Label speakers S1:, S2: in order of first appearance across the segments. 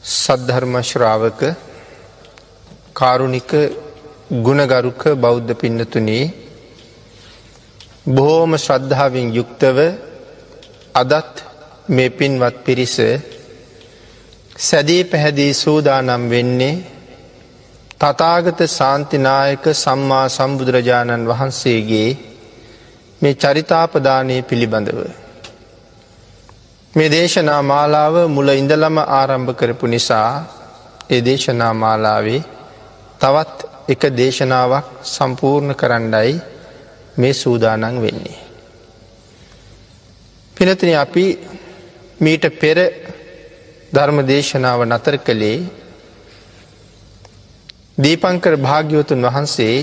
S1: සද්ධර්මශ්‍රාවක කාරුණික ගුණගරුක බෞද්ධ පින්නතුනේ බොහෝම ශ්‍රද්ධාවෙන් යුක්තව අදත් මේ පින්වත් පිරිස සැදී පැහැදී සූදානම් වෙන්නේ තතාගත සාන්තිනායක සම්මා සම්බුදුරජාණන් වහන්සේගේ මේ චරිතාපදානය පිළිබඳව. මේ දේශනා මාලාව මුල ඉඳලම ආරම්භ කරපු නිසා ඒ දේශනා මාලාවේ තවත් එක දේශනාවක් සම්පූර්ණ කරන්නයි මේ සූදානන් වෙන්නේ. පිනතින අපි මීට පෙර ධර්ම දේශනාව නතර කළේ දීපංකර භාග්‍යවතුන් වහන්සේ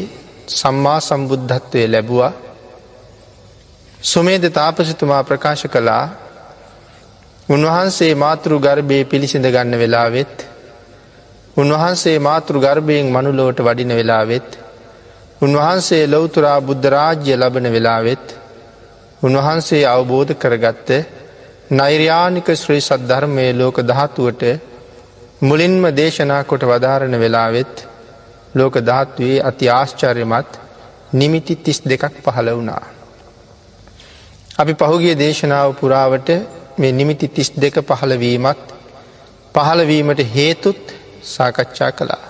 S1: සම්මා සම්බුද්ධත්වය ලැබුවා සුමේද තාපසිතුමා ප්‍රකාශ කළා උන්වහන්සේ මාතෘ ගර්භය පිළිසිඳ ගන්න වෙලාවෙත් උන්වහන්සේ මාතෘ ගර්භයෙන් මනුලෝට වඩින වෙලාවෙත් උන්වහන්සේ ලොවතුරා බුද්ධරාජ්‍ය ලබන වෙලාවෙත් උන්වහන්සේ අවබෝධ කරගත්ත නෛර්යානික ශ්‍රී සද්ධර්මය ලෝක දහත්තුවට මුලින්ම දේශනා කොට වදාරණ වෙලාවෙත් ලෝක ධාත්වයේ අති ආශ්චර්යමත් නිමිති තිස් දෙකක් පහළ වුණා. අපි පහුගිය දේශනාව පුරාවට මේ නිමිති තිස් දෙක පහළවීමත් පහළවීමට හේතුත් සාකච්ඡා කළා.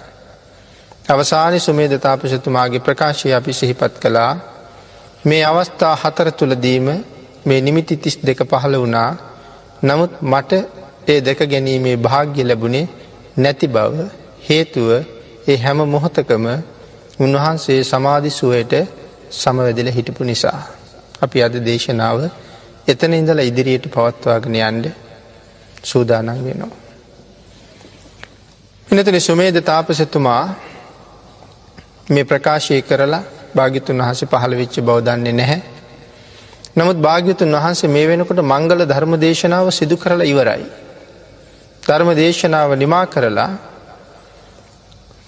S1: අවසානි සුමේද තාපසතුමාගේ ප්‍රකාශය අපි සිහිපත් කළා මේ අවස්ථා හතර තුළදීම මේ නිමිති තිස් දෙක පහළ වුණා නමුත් මට ඒ දෙක ගැනීමේ භාග්‍ය ලැබුණේ නැති බව හේතුව ඒ හැම මොහොතකම උන්වහන්සේ සමාධිසුවයට සමවැදිල හිටපු නිසා. අපි අද දේශනාව එතන ඉඳල ඉදිරියට පවත්වාගෙන යන්ඩ සූදානන් වෙනවා. එනතන සුමේද තාපසතුමා මේ ප්‍රකාශය කරලා භාගිතුන් වහස පහළ වෙච්ච බෞදන්නේ නැහැ. නමුත් භාග්‍යතුන් වහන්සේ මේ වෙනකොට මංගල ධර්ම දේශනාව සිදු කරලා ඉවරයි. ධර්ම දේශනාව නිමා කරලා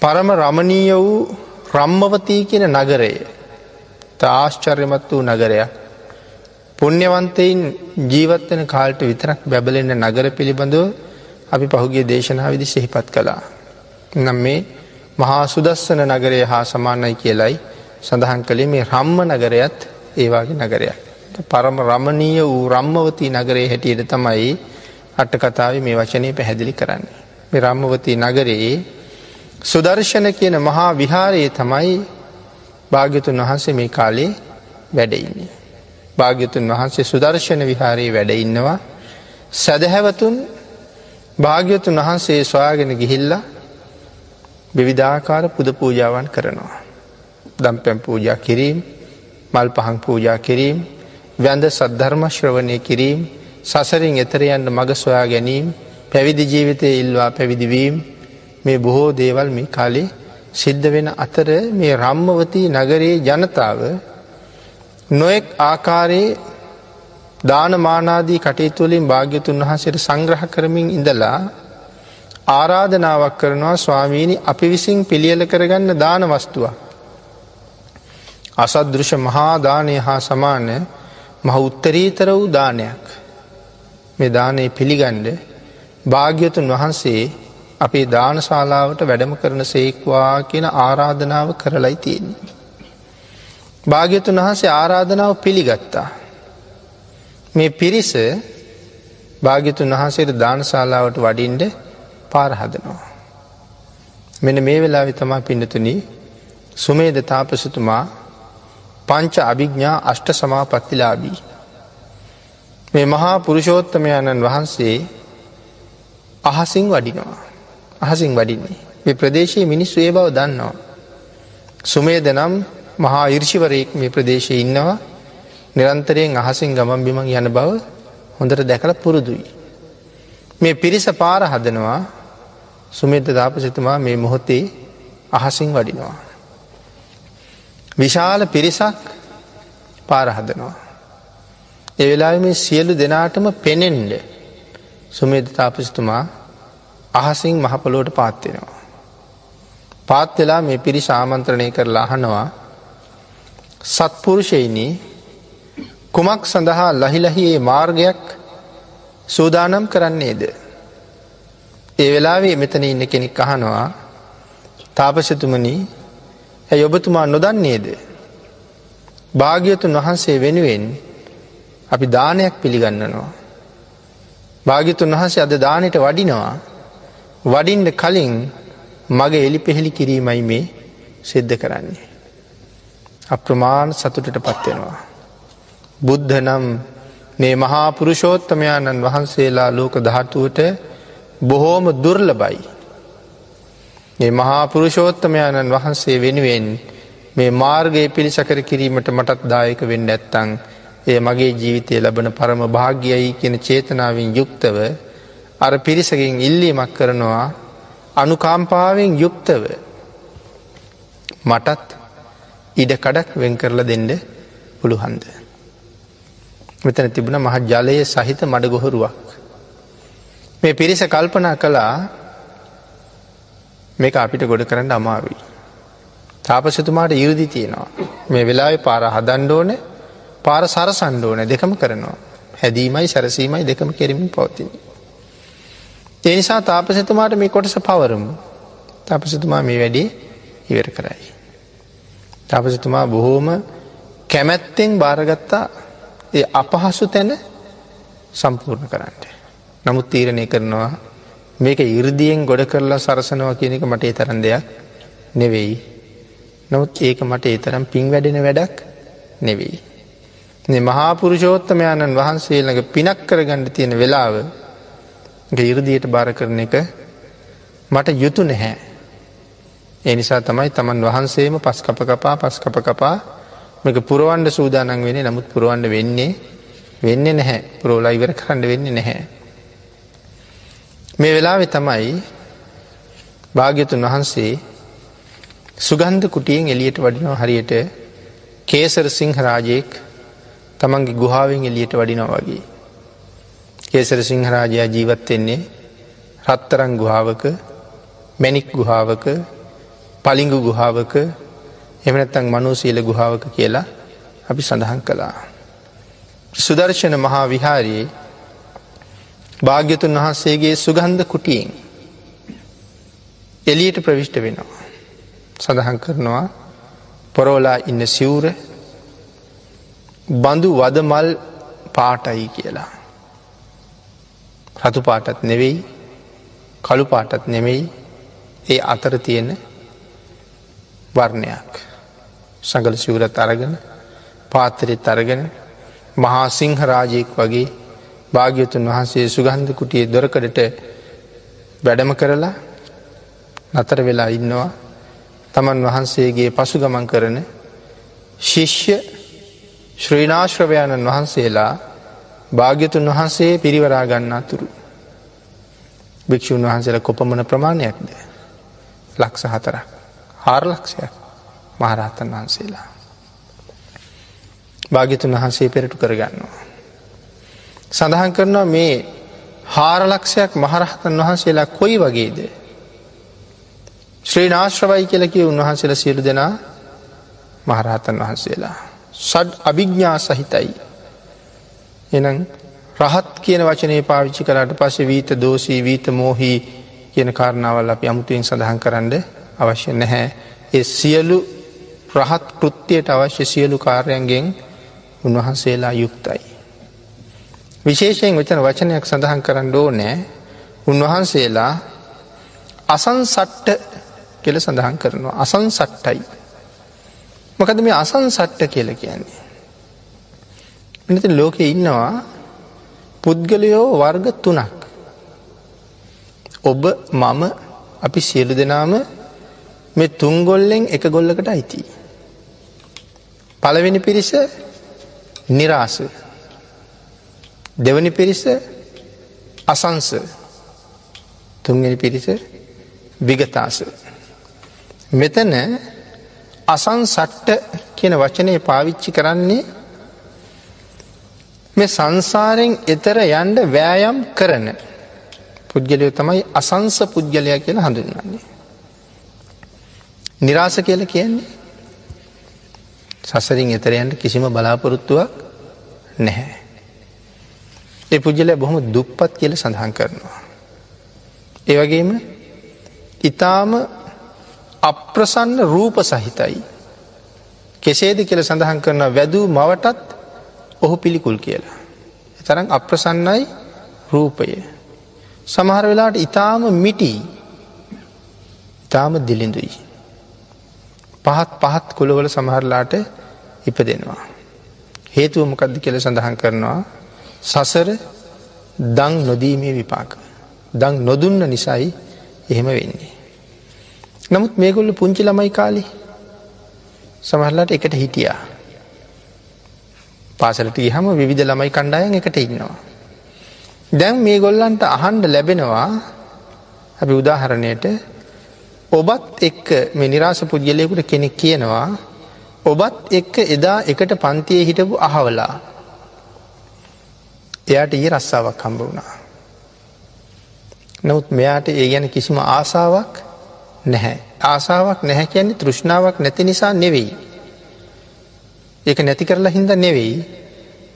S1: පරම රමණීය වූ රම්මවතී කියන නගරය තාශ්චර්යමත් වූ නගරයක් පුුණ්‍යවන්තයින් ජීවත්වන කාල්ට විතරක් බැබලෙන්න නගර පිළිබඳව අපි පහුගේ දේශනා විදි සිහිපත් කළා. නම් මේ මහා සුදස්සන නගරය හා සමානයි කියලයි සඳහන් කළේ මේ රම්ම නගරයත් ඒවාගේ නගරයක්. පරම රමණීය වූ රම්මවතී නගරේ හැටියට තමයි අට්ට කතාව මේ වචනය පැහැදිලි කරන්නේ. මේ රම්මවතී නගරයේ සුදර්ශන කියන මහා විහාරයේ තමයි භාග්‍යතුන් වහන්සේ මේ කාලේ වැඩඉන්නේ. භාග්‍යතුන් වහන්සේ සුදර්ශන විහාරයේ වැඩඉන්නවා සැදහැවතුන් භාග්‍යතුන් වහන්සේ ස්වාගෙන ගිහිල්ලා විවිධාකාර පුද පූජාවන් කරනවා. දම්පැම් පූජා කිරීම් මල් පහන් පූජා කිරීම් වැඳ සද්ධර්මශ්‍රවණය කිරීම් සසරින් එතරයන්ට මග සොයා ගැනීම් පැවිදි ජීවිතය ඉල්වා පැවිදිවීම් මේ බොහෝ දේවල් මේ කාලේ සිද්ධ වෙන අතර මේ රම්මවතී නගරයේ ජනතාව නොෙක් ආකාරයේ දානමානාදී කටයුතුවලින් භාග්‍යතුන් වහන්සේට සංග්‍රහ කරමින් ඉඳලා ආරාධනාවක් කරනවා ස්වාමීණි අපි විසින් පිළියල කරගන්න දාන වස්තුව. අසදෘෂ මහාදානය හා සමාන මහ උත්තරීතර වූ දානයක් මේ දානය පිළිගණ්ඩ භාග්‍යතුන් වහන්සේ අපේ දානශාලාවට වැඩම කරන සේක්වා කියන ආරාධනාව කරලයි තියෙන්නේ. භාග්‍යතුන් වහන්සේ ආරාධනාව පිළිගත්තා. මේ පිරිස භාග්‍යතුන් වහන්සේට දානශාලාවට වඩින්ඩ පාරහදනවා. මෙන මේ වෙලා විතමා පිඩතුන සුමේද තාපසතුමා පංච අභිග්ඥා අෂ්ට සමාපත්තිලාබී. මේ මහා පුරුෂෝත්තමයණන් වහන්සේ අහසිං වඩිනවා. අහසිං වඩින්නේ. මේ ප්‍රදේශයේ මිනිස්සු ඒ බව දන්නවා. සුමේද නම් මහා ඉර්ෂිවරයෙක් මේ ප්‍රදේශය ඉන්නවා නිරන්තරයෙන් අහසින් ගමන් බිමන් යන බව හොඳට දැකළ පුරුදුයි. මේ පිරිස පාර හදනවා සුමේද දාපසිතුමා මේ මොහොතේ අහසින් වඩිනවා. විශාල පිරිසක් පාරහදනවා. එවෙලා මේ සියලු දෙනාටම පෙනෙන්ඩ සුමේද තාපසිතුමා අහසිං මහපලෝට පාත්වෙනවා. පාත් වෙලා මේ පිරි සාමන්ත්‍රණය කරලා අහනවා සත්පුරුෂයිනී කුමක් සඳහා ලහිලහියේ මාර්ගයක් සූදානම් කරන්නේද. ඒ වෙලාවේ මෙතන ඉන්න කෙනෙක් අහනවා තාපසතුමනී ඇ ඔබතුමා නොදන්නේද. භාග්‍යතුන් වහන්සේ වෙනුවෙන් අපි දානයක් පිළිගන්නනවා. භාගිතුන් වහන්සේ අද දානයට වඩිනවා වඩින්ට කලින් මගේ එලි පෙහෙළි කිරීමයි මේ සිද්ධ කරන්නේ. අප්‍රමාණ සතුටට පත්වෙනවා. බුද්ධ නම් මේ මහා පුරුෂෝත්තමයාණන් වහන්සේලා ලෝක දහටුවට බොහෝම දුර්ලබයි. මේ මහා පුරුෂෝත්තමයාණන් වහන්සේ වෙනුවෙන් මේ මාර්ගයේ පිළිසකර කිරීමට මටත් දායක වෙන්න ඇත්තං එය මගේ ජීවිතය ලබන පරම භාග්‍යයි කියන චේතනාවෙන් යුක්තව අර පිරිසකින් ඉල්ලීමක් කරනවා අනුකාම්පාවෙන් යුක්තව මටත් ඉඩ කඩක් වෙන් කරලා දෙන්න පුළුහන්ද. මෙතන තිබුණ මහ ජලය සහිත මඩ ගොහරුවක්. මේ පිරිස කල්පනා කළා මේක අපිට ගොඩ කරන්න අමාරුයි. තාපසතුමාට ඉරදි තියෙනවා. මේ වෙලාවෙ පාර හදන්ඩෝන පාර සරසන්ඩෝන දෙකම කරනවා. හැදීමයි සැරසීමයි දෙකම කෙරමින් පවතින. ඒ නිසා තාපසතුමාට මේ කොටස පවරමු. තාපසතුමා මේ වැඩේ ඉවර කරයි. තාපසතුමා බොහෝම කැමැත්තෙන් භාරගත්තා ඒ අපහසු තැන සම්පූර්ණ කරන්නට. නමුත් තීරණය කරනවා මේක ඉරදියෙන් ගොඩ කරලා සරසනවා කියන එක මට ඒ තරන් දෙයක් නෙවෙයි. නොත් ඒක මට ඒ තරම් පින් වැඩෙන වැඩක් නෙවෙයි. මහාපුරුෂෝත්තමයාණන් වහන්සේලඟ පිනක් කරගණ්ඩ තියෙන වෙලාව ඉරදියට භාර කරන එක මට යුතු නැහැ. ඒ නිසා තමයි තමන් වහන්සේම පස් කප කපා පස් කප කපා මේක පුරුවන්ඩ සූදානන් වෙන නමුත් පුරුවන්ඩ වෙන්නේ වෙන්න නැහැ පුරෝලා ඉවර කරන්න වෙන්න නැහැ. මේ වෙලාවෙ තමයි භාග්‍යතුන් වහන්සේ සුගන්ධ කුටියෙන් එලියට වඩිනෝ හරියට කේසර සිංහ රාජයෙක් තමන්ගේ ගුහාාවෙන් එලියට වඩිනෝ වගේ. කේසර සිංහරාජයා ජීවත්වෙන්නේ රත්තරං ගුහාාවක මැනික් ගුහාාවක පලිංගු ගුහාාවක එමනැත්තං මනෝසීල ගුහාාවක කියලා අපි සඳහන් කළා. සුදර්ශන මහා විහාරයේ භාග්‍යතුන් වහන්සේගේ සුගන්ධ කුටියෙන් එලියට ප්‍රවිෂ්ට වෙනවා. සඳහන් කරනවා පොරෝලා ඉන්න සිවුර බඳු වදමල් පාටයි කියලා. රතු පාටත් නෙවෙයි කළු පාටත් නෙමෙයි ඒ අතර තියෙන වර්ණයක්. සඟල සිවරත් අරගෙන පාත්තරෙත් අරගෙන මහා සිංහ රාජයෙක් වගේ භාග්‍යතුන් වහන්සේ සුගන්ධ කුටියේ දොරකඩට වැඩම කරලා නතර වෙලා ඉන්නවා. තමන් වහන්සේගේ පසු ගමන් කරන ශිෂ්‍ය ශ්‍රීනාශ්‍රවයණන් වහන්සේලා භාග්‍යතුන් වහන්සේ පිරිවරා ගන්නා තුරු භික්‍ෂූන් වහන්සේලා කොපමන ප්‍රමාණයක්ද? ලක්ෂ හතරක්. හාරලක්ෂයක් මහරහතන් වහන්සේලා. භාගිතුන් වහන්සේ පෙරටු කරගන්නවා. සඳහන් කරනවා මේ හාරලක්ෂයක් මහරහතන් වහන්සේලා කොයි වගේද. ශ්‍රී නාශ්‍රවයි කියලකි උන්වහන්සේලා සියලු දෙනා මහරහතන් වහන්සේලා. සඩ් අභිග්ඥා සහිතයි. එනම් රහත් කියන වචනය පාවිච්චි කරට පස්සේ වීත දෝසී වීත මෝහී කියන කාරණාවල් අපි අමුතුවෙන් සඳහන් කරන්න අවශ්‍ය නැහැ. ඒ සියලු රහත් කෘත්තියට අවශ්‍ය සියලු කාර්යන්ගෙන් උන්වහන්සේලා යුක්තයි. විශේෂයෙන් වෙතන වචනයක් සඳහන් කරන්න ඕ නෑ උන්වහන්සේලා අසන් සට්ට කෙල සඳහන් කරනවා අසන් සට්ටයි. මොකද මේ අසන් සට්ට කියල කියන්නේ. මිනති ලෝකෙ ඉන්නවා පුද්ගලයෝ වර්ග තුනක්. ඔබ මම අපි සියලු දෙනාම මේ තුන්ගොල්ලෙන් එක ගොල්ලකට අයිති. පළවෙනි පිරිස නිරාස දෙවනි පිරිස අසංස තුන්ගනි පිරිස විගතාස. මෙතන අසන් සට්ට කියන වචනය පාවිච්චි කරන්නේ මේ සංසාරෙන් එතර යන්ඩ වෑයම් කරන පුද්ගලය තමයි අසංස පුද්ගලයා කියලා හඳුන්වන්නේ. නිරාස කියල කියන්නේ සසරින් එතරයන්ට කිසිම බලාපොරොත්තුවක් නැහැ. ඒ පුද්ගලය බොහොම දුප්පත් කියල සඳහන් කරනවා. ඒවගේම ඉතාම අප්‍රසන්න රූප සහිතයි. කෙසේද කියල සඳහන් කරන වැදූ මවටත් ඔහු පිළිකුල් කියලා. තරම් අප්‍රසන්නයි රූපය. සමහර වෙලාට ඉතාම මිටි ඉතාම දිලිඳුයි. පහත් පහත් කොළවල සමහරලාට ඉප දෙනවා. හේතුව මොකක්ද කියල සඳහන් කරනවා සසර දං නොදීමේ විපාක. දං නොදුන්න නිසයි එහෙම වෙන්නේ. නමුත් මේගොල්ල පුංචි ළමයි කාලි සමහරලාට එකට හිටියා. පාසලට හම විධ ළමයි කණ්ඩායන් එකට ඉන්නවා. දැන් මේ ගොල්ලන්ට අහන්ඩ ලැබෙනවා අපි උදාහරණයට ඔබත් එක්ක මේ නිරාස පුද්ගලයකුට කෙනෙක් කියනවා ඔබත් එක්ක එදා එකට පන්තිය හිටපු අහවලා එයාට ඒ රස්සාාවක් හම්බ වුණා. නමුත් මෙයාට ඒ ගැන කිසිම ආසාාවක් නැහැ. ආසාාවක් නැහැ කියන්නේ තෘෂ්ණාවක් නැති නිසා නෙවෙයි. ඒක නැති කරලා හින්ද නෙවෙයි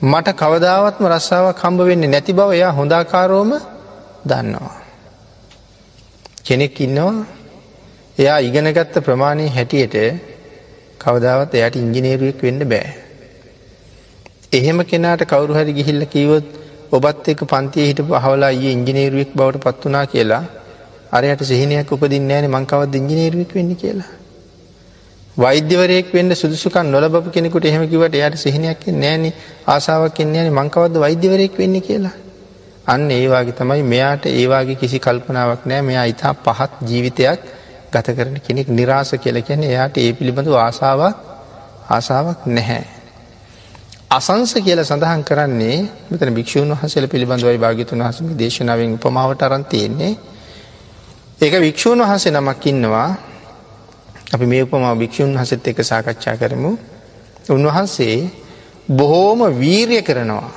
S1: මට කවදාවත්ම රස්සාාවක් හම්බ වෙන්නේ නැති බව එයා හොඳාකාරෝම දන්නවා. කෙනෙක් ඉන්නවා එයා ඉගෙනගත්ත ප්‍රමාණය හැටියට කවදාවත් එයට ඉංජිනේරුවෙක් වෙන්න බෑ. එහෙම කෙනාට කවරු හරි ගිහිල්ල කීවොත් ඔබත් එක පන්තිය හිට පහවලා ඒ ඉංජිනේරුවෙක් බවට පත් වනා කියලා අරයට සිහිනයක් උපදින්න ෑන මංකවත් ඉංජිනේරුවෙක් වෙන්න කියලා. වෛද්‍යවරයෙක් වෙන්න සුදුසුකන් නොලබ කෙනෙකුට එහෙමකිවට එයට සිහිනයක් නෑන ආසාාවක් එන්නේ න මංකවද වෛද්‍යවරයෙක් වෙන්න කියලා. අන්න ඒවාගේ තමයි මෙයාට ඒවාගේ කිසි කල්පනාවක් නෑ මෙයා ඉතා පහත් ජීවිතයක් ගත කරන කෙනෙක් නිරාස කියල කියන එයාට ඒ පිළිබඳු ආසාාවක් ආසාාවක් නැහැ. අසංස කියල සඳහන් කරන්නේ මෙතන භික්ෂූන් වහසල පිළිබඳවයි භාගිතුන් වහසම දේශනාවෙන් උපමාවට අරන්තියෙන්නේ. ඒක වික්ෂූන් වහසේ නමක් ඉන්නවා අපි මේ උපමා භික්‍ෂූන් හසත් එක සාකච්ඡා කරමු. උන්වහන්සේ බොහෝම වීරිය කරනවා.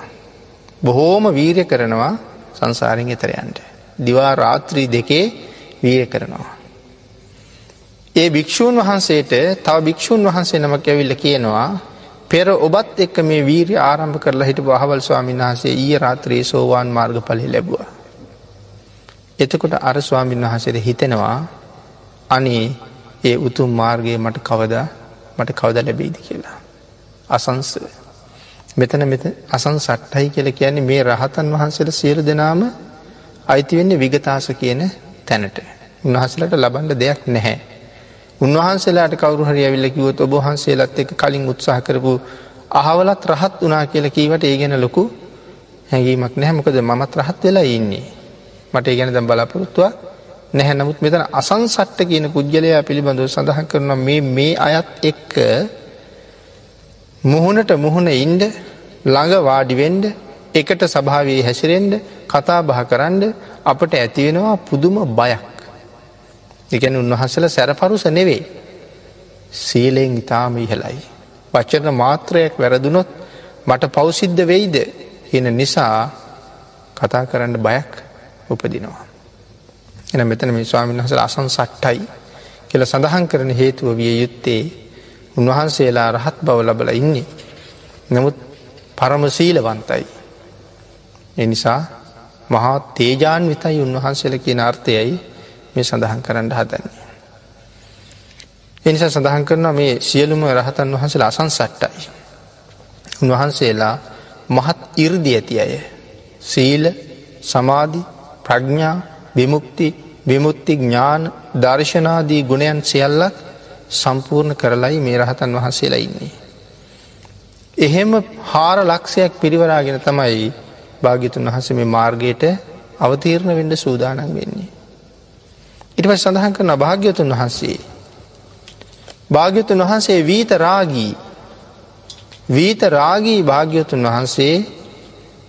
S1: බොහෝම වීරය කරනවා සංසාරෙන් එතරයන්ට. දිවා රාත්‍රී දෙකේ වීර කරනවා. ඒ භික්‍ෂූන් වහන්සේට තව භික්‍ෂූන් වහන්සේ නමක් ඇවිල්ල කියනවා පෙර ඔබත් එක්ක මේ වීරී ආරම්භ කරලා හිට බහවල් ස්වාමින් වහන්සේ ඊය රාත්‍රයේ සෝවාන් මාර්ග පලි ලැබවා. එතකොට අර ස්වාමීන් වහසේද හිතෙනවා අනේ ඒ උතුම් මාර්ගය මට කවද මට කවද ලැබෙයිද කියලා. අසංස මෙතන මෙත අසං සට්ටයි කියල කියන්නේ මේ රහතන් වහන්සේට සියලු දෙනාම අයිතිවෙන්නේ විගතාස කියන තැනට. උන්වහසලට ලබන්ඩ දෙයක් නැහැ. උන්වහන්සේලාට කවරු හරි ඇවිල්ල කිවොත් ඔබහන්සේලත් එක කලින් උත්සාහ කරපු අහවලත් රහත් වනා කියල කීවට ඒ ගැන ලොකු හැඟීමක් නැහැමකද මත් රහත් වෙලා ඉන්නේ. මට ඒ ගැන දැම් බලාපොරොත්තුවක් නැහැ නමුත් මෙතන අසංසට්ට කියන පුද්ගලයා පිළිබඳව සඳහන් කරන මේ මේ අයත් එක්ක මුහුණට මුහුණ ඉන්ඩ ළඟ වාඩිවෙන්ඩ එකට සභාවයේ හැසිරෙන්ඩ කතා බහ කරන්න අපට ඇතිවෙනවා පුදුම බයක්. එකන උන්වහසල සැරපරුස නෙවේ. සීලයෙන් ඉතාම ඉහලයි. වච්චන මාත්‍රයක් වැරදුනොත් මට පෞසිද්ධ වෙයිද කියන නිසා කතා කරන්න බයක් උපදිනවා. එන මෙතන මේ ස්වාමීන් වහසල අසන් සට්ටයි කියල සඳහන් කරන හේතුව විය යුත්තේ උන්වහන්සේලා රහත් බව ලබල ඉන්නේ. නමුත් පරම සීලවන්තයි. එනිසා මහා තේජාන් විතයි උන්වහන්සේල කියන අර්ථයයි මේ සඳහන් කරන්න හදන්නේ. එනිසා සඳහන් කරන මේ සියලුම රහතන් වහන්සේලා අසන් සට්ටයි. උන්වහන්සේලා මහත් ඉර්දි ඇති අය. සීල සමාධි ප්‍රඥා විමුක්ති විමුත්ති ඥාන දර්ශනාදී ගුණයන් සියල්ලක් සම්පූර්ණ කරලයි මේ රහතන් වහන්සේලා ඉන්නේ. එහෙම හාර ලක්ෂයක් පිරිවරාගෙන තමයි භාගිතුන් වහස මේ මාර්ගයට අවතීරණ වෙන්ඩ සූදානන් වෙන්නේ. ඉට පස් සඳහන් කරන භාග්‍යතුන් වහන්සේ. භාග්‍යතුන් වහන්සේ වීත රාගී වීත රාගී භාග්‍යතුන් වහන්සේ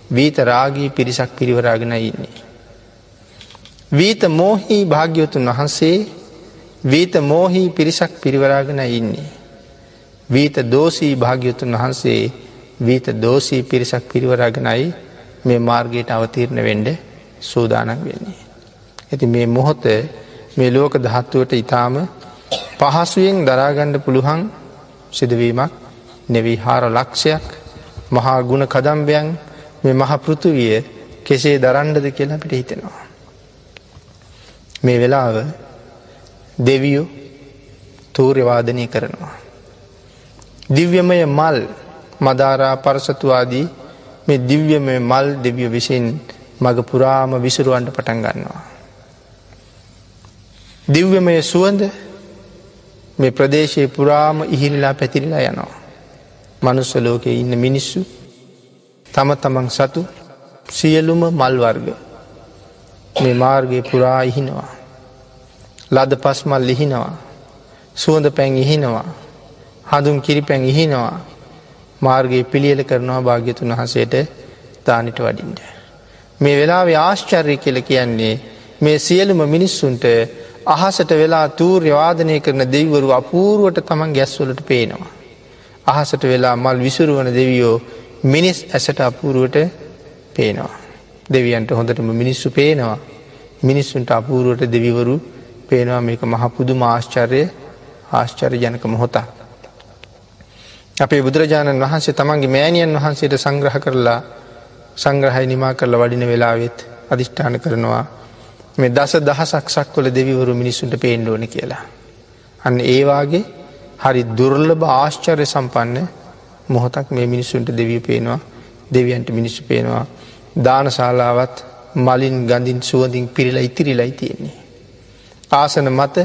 S1: වීත රාගී පිරිසක් පිරිවරාගෙන ඉන්නේ. වීත මෝහී භාග්‍යවතුන් වහන්සේ වීත මෝහී පිරිසක් පිරිවරාගෙන ඉන්නේ. වීත දෝසී භාග්‍යවතුන් වහන්සේ වීත දෝසී පිරිසක් පිරිවරාගෙනයි මේ මාර්ගයට අවතීරණ වෙන්ඩ සූදානක් වෙන්නේ. ඇති මේ මොහොත මේ ලෝක දහත්තුවට ඉතාම පහසුවෙන් දරාගණ්ඩ පුළුවන් සිදුවීමක් නෙවී හාර ලක්ෂයක් මහා ගුණ කදම්බයන් මේ මහ පෘතුවිය කෙසේ දරන්ඩද කියලා පිට හිතෙනවා. මේ වෙලාව දෙවියෝ තූර්යවාදනය කරනවා. දිව්‍යමය මල් මදාරා පරසතුවාදී මේ දිව්‍යමය මල් දෙවිය විසින් මග පුරාම විසුරුවන්ට පටන් ගන්නවා. දිව්‍යමය සුවඳ මේ ප්‍රදේශයේ පුරාම ඉහිරිලා පැතිරිලා යනවා. මනුස්ස ලෝකයේ ඉන්න මිනිස්සු තම තමන් සතු සියලුම මල්වර්ග මේ මාර්ගය පුරා ඉහිනවා. ලද පස්මල් ලිහිනවා. සුවඳ පැන් ඉහිනවා. හඳුන් කිරිපැන් ඉහිනවා. මාර්ගයේ පිළියල කරනවා භාග්‍යතුන් වහසේට දානිට වඩින්ට. මේ වෙලාවේ ආශ්චර්ය කියල කියන්නේ මේ සියලුම මිනිස්සුන්ට අහසට වෙලා තූර්යවාදනය කරන දෙවරු අපූරුවට තමන් ගැස්වලට පේනවා. අහසට වෙලා මල් විසුරුවන දෙවියෝ මිනිස් ඇසට අපූරුවට පේනවා. දෙවියන්ට හොඳටම මිනිස්සු පේනවා. මිනිස්සුන්ට අපූරුවට දෙවිවරු පේනවා මේක මහපුදු මාශ්චර්ය ආශ්චර්ය ජනක මොහොතා. අපේ බුදුරජාණන් වහන්සේ තමන්ගේ මෑණියන් වහන්සේට සංග්‍රහ කරලා සංග්‍රහයි නිමා කරලා වඩින වෙලාවෙත් අධිෂ්ඨාන කරනවා මේ දස දහසක් සක්වල දෙවිවරු මිනිස්සුන්ට පේන්ඩෝන කියලා. අන්න ඒවාගේ හරි දුර්ලභ ආශ්චර්ය සම්පන්න මොහොතක් මේ මිනිස්සුන්ට දෙවී පේනවා දෙවියන්ට මිනිස්සු පේනවා දානශාලාවත් මලින් ගඳින් සුවඳින් පිරිලා ඉතිරිලයි තියෙන්නේ. ආසන මත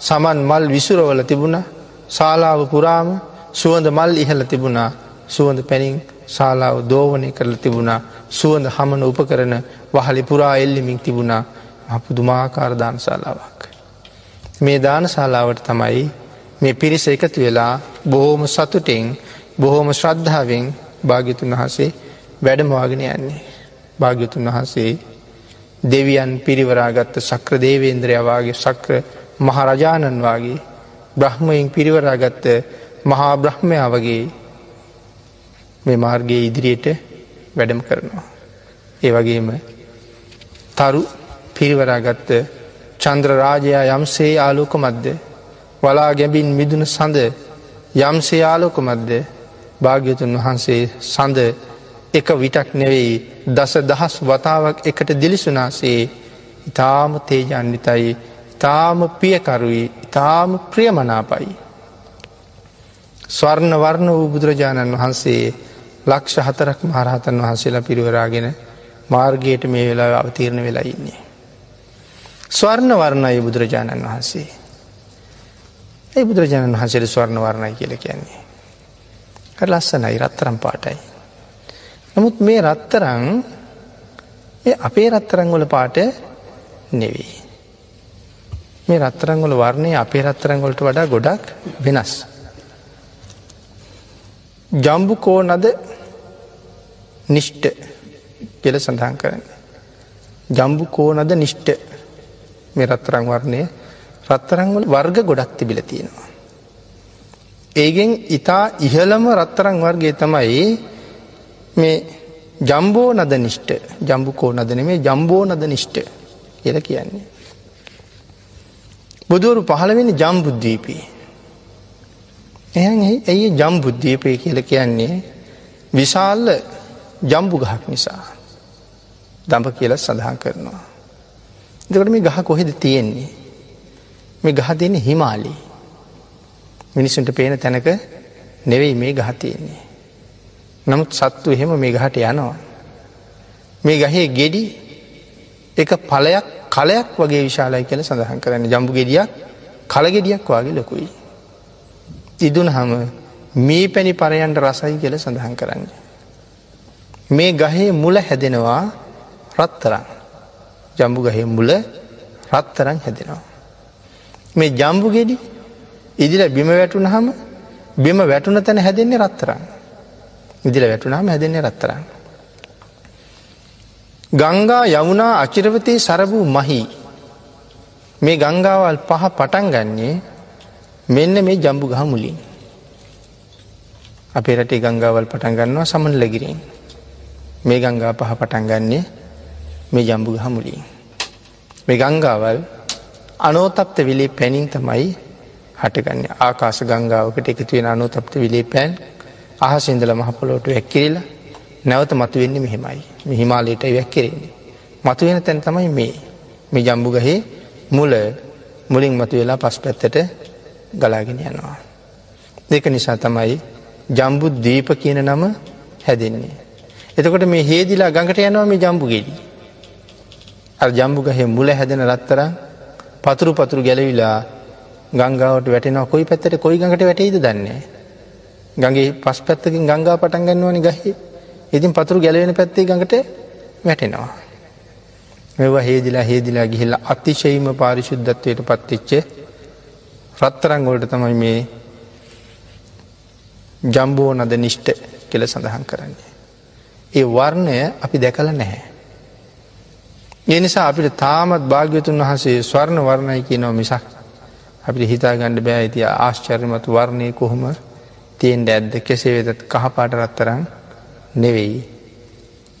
S1: සමන් මල් විසුරවල තිබුණ ශාලාව පුරාම සුවඳ මල් ඉහල තිබුණා සුවඳ පැනින් ශාලාව දෝවනය කරල තිබුණා සුවඳ හමන උපකරන වහලි පුරා එල්ලිමින් තිබුණා අපුදුමාකාර දානශාලාවක්. මේ දානශාලාවට තමයි මේ පිරිස එකතු වෙලා බොහෝම සතුටෙන් බොහෝම ශ්‍රද්ධාවෙන් භාගිතුන් වහසේ වැඩමවාගෙන යන්නේ. භාග්‍යතුන් වහන්සේ දෙවියන් පිරිවරාගත්ත සක්‍ර දේවේන්ද්‍රයවාගේ සක්‍ර මහරජාණන් වගේ බ්‍රහ්මයින් පිරිවරාගත්ත මහා බ්‍රහ්මයා වගේ මේ මාර්ගයේ ඉදිරියට වැඩම කරනවා. ඒ වගේම තරු පිරිවරාගත්ත චන්ද්‍රරාජයා යම්සේ ආලෝක මධ්‍ය වලා ගැබින් මිදුන සඳ යම්සේ ආලෝක මධ්‍ය භාග්‍යතුන් වහන්සේ සඳ එක විටක් නෙවෙයි දස දහස් වතාවක් එකට දිලිසුනාසේ ඉතාම තේජන්විතයි ඉතාම පියකරුයි ඉතාම ප්‍රියමනාපයි. ස්වර්ණ වර්ණ වූ බුදුරජාණන් වහන්සේ ලක්ෂ හතරක් මහරහතන් වහන්සේලා පිරිවරාගෙන මාර්ගයට මේ වෙලා අවතීරණ වෙලා ඉන්නේ. ස්වර්ණ වර්ණය බුදුරජාණන් වහන්සේ. ඒ බුදුරජාණන් වහන්සේට ස්වර්ණ වර්ණයි කියල කියන්නේ. ලස්සනයි රත්තරම් පාටයි. නමුත් මේ රත්තරං අපේ රත්තරංගොල පාට නෙවෙයි. මේ රත්තරංගොල වර්ණය අපේ රත්තරංගොලට වඩා ගොඩක් වෙනස්. ජම්බු කෝනද නිෂ්ට කෙල සඳහන් කරන්න. ජම්බු කෝනද නිෂ්ට මේ රත්තරං වර්ණය රත්තරංවල වර්ග ගොඩක් තිබිල තියෙනවා. ඒගෙන් ඉතා ඉහළම රත්තරං වර්ගේ තමයි මේ ජම්බෝ නද නිෂ්ට ජම්බුකෝ නදන මේ ජම්බෝ නද නිෂ්ට කියල කියන්නේ. බුදුවරු පහළවෙනි ජම්බුද්ධීපී. එහන් ඇයි ජම්බුද්ධීපය කියල කියන්නේ විශාල්ල ජම්බු ගහක් නිසා දඹ කියල සඳහන් කරනවා. දෙකට මේ ගහ කොහෙද තියෙන්නේ. මේ ගහ දෙන්නේ හිමාලී. මිනිසුන්ට පේන තැනක නෙවෙයි මේ ගහ තියෙන්නේ. නමුත් සත්තු එහෙම මේ ගහට යනවා. මේ ගහේ ගෙඩි එක පලයක් කලයක් වගේ විශාලයි කියල සඳහන් කරන්න ජම්බු ගෙඩියක් කලගෙඩියක් වගේ ලොකුයි. ඉදුන හම මේ පැණි පරයන්ට රසයි කියල සඳහන් කරන්න. මේ ගහේ මුල හැදෙනවා රත්තරං ජම්බු ගහේ මුල රත්තරං හැදෙනවා. මේ ජම්බු ගෙඩි ඉදිල බිම වැටුන හම බිම වැටුන තැන හැදෙන්නේ රත්තරං. ඉදිල වැටුනාම හැදෙන්නේ රත්තරන්න. ගංගා යමුණා අචිරවතයේ සරබූ මහි මේ ගංගාවල් පහ පටන් ගන්නේ මෙන්න මේ ජම්බු ගහ මුලින්. අපේ රටේ ගංගාවල් පටන් ගන්නවා සමන් ලැගිරින්. මේ ගංගා පහ පටන් ගන්නේ මේ ජම්බු ගහ මුලින්. මේ ගංගාවල් අනෝතප්ත විලේ පැනින් තමයි හටගන්න ආකාස ගංගාවකට එකතුවෙන අනෝතප්ත විලේ පැන් අහසින්දල මහපොලෝට වැැක්කිරලා නැවත මතු වෙන්න මෙහෙමයි හිමාලයට වැැක්කිරෙන්නේ. මතු වෙන තැන් තමයි මේ මේ ජම්බු ගහේ මුල මුලින් මතු වෙලා පස් පැත්තට ගලාගෙන යනවා. දෙක නිසා තමයි ජම්බු දීප කියන නම හැදෙන්නේ. එතකොට මේ හේදිලා ගඟට යනවා මේ ජම්බු ගෙඩි. අ ජම්බු ගහේ මුල හැදෙන රත්තර පතුරු පතුරු ගැලවිලා ගංගාවට වැටෙනවා කොයි පැත්තට කොයි ගඟට වැටයිද දන්නේ. ගගේ පස් පැත්තකින් ගංගා පටන් ගන්නවනි ගහේ ඉතින් පතුරු ගැලවෙන පැත්තේ ගඟට වැටෙනවා. මෙවා හේදිලා හේදිලා ගිහිල්ලා අතිශයීම පාරිශුද්ධත්වයට පත්තිච්ච රත්තරංගොලට තමයි මේ ජම්බෝ නද නිෂ්ට කෙල සඳහන් කරන්නේ. ඒ වර්ණය අපි දැකල නැහැ. ඒ නිසා අපිට තාමත් භාග්‍යතුන් වහසේ ස්වර්ණ වර්ණය කියනව මිසක් අපිට හිතා ගණඩ බෑ. ඇති ආශ්චර්යමත් වර්ණය කොහොම? තියෙන්ට ඇද්ද? කෙසේ වෙතත් කහපාට රත්තරං නෙවෙයි.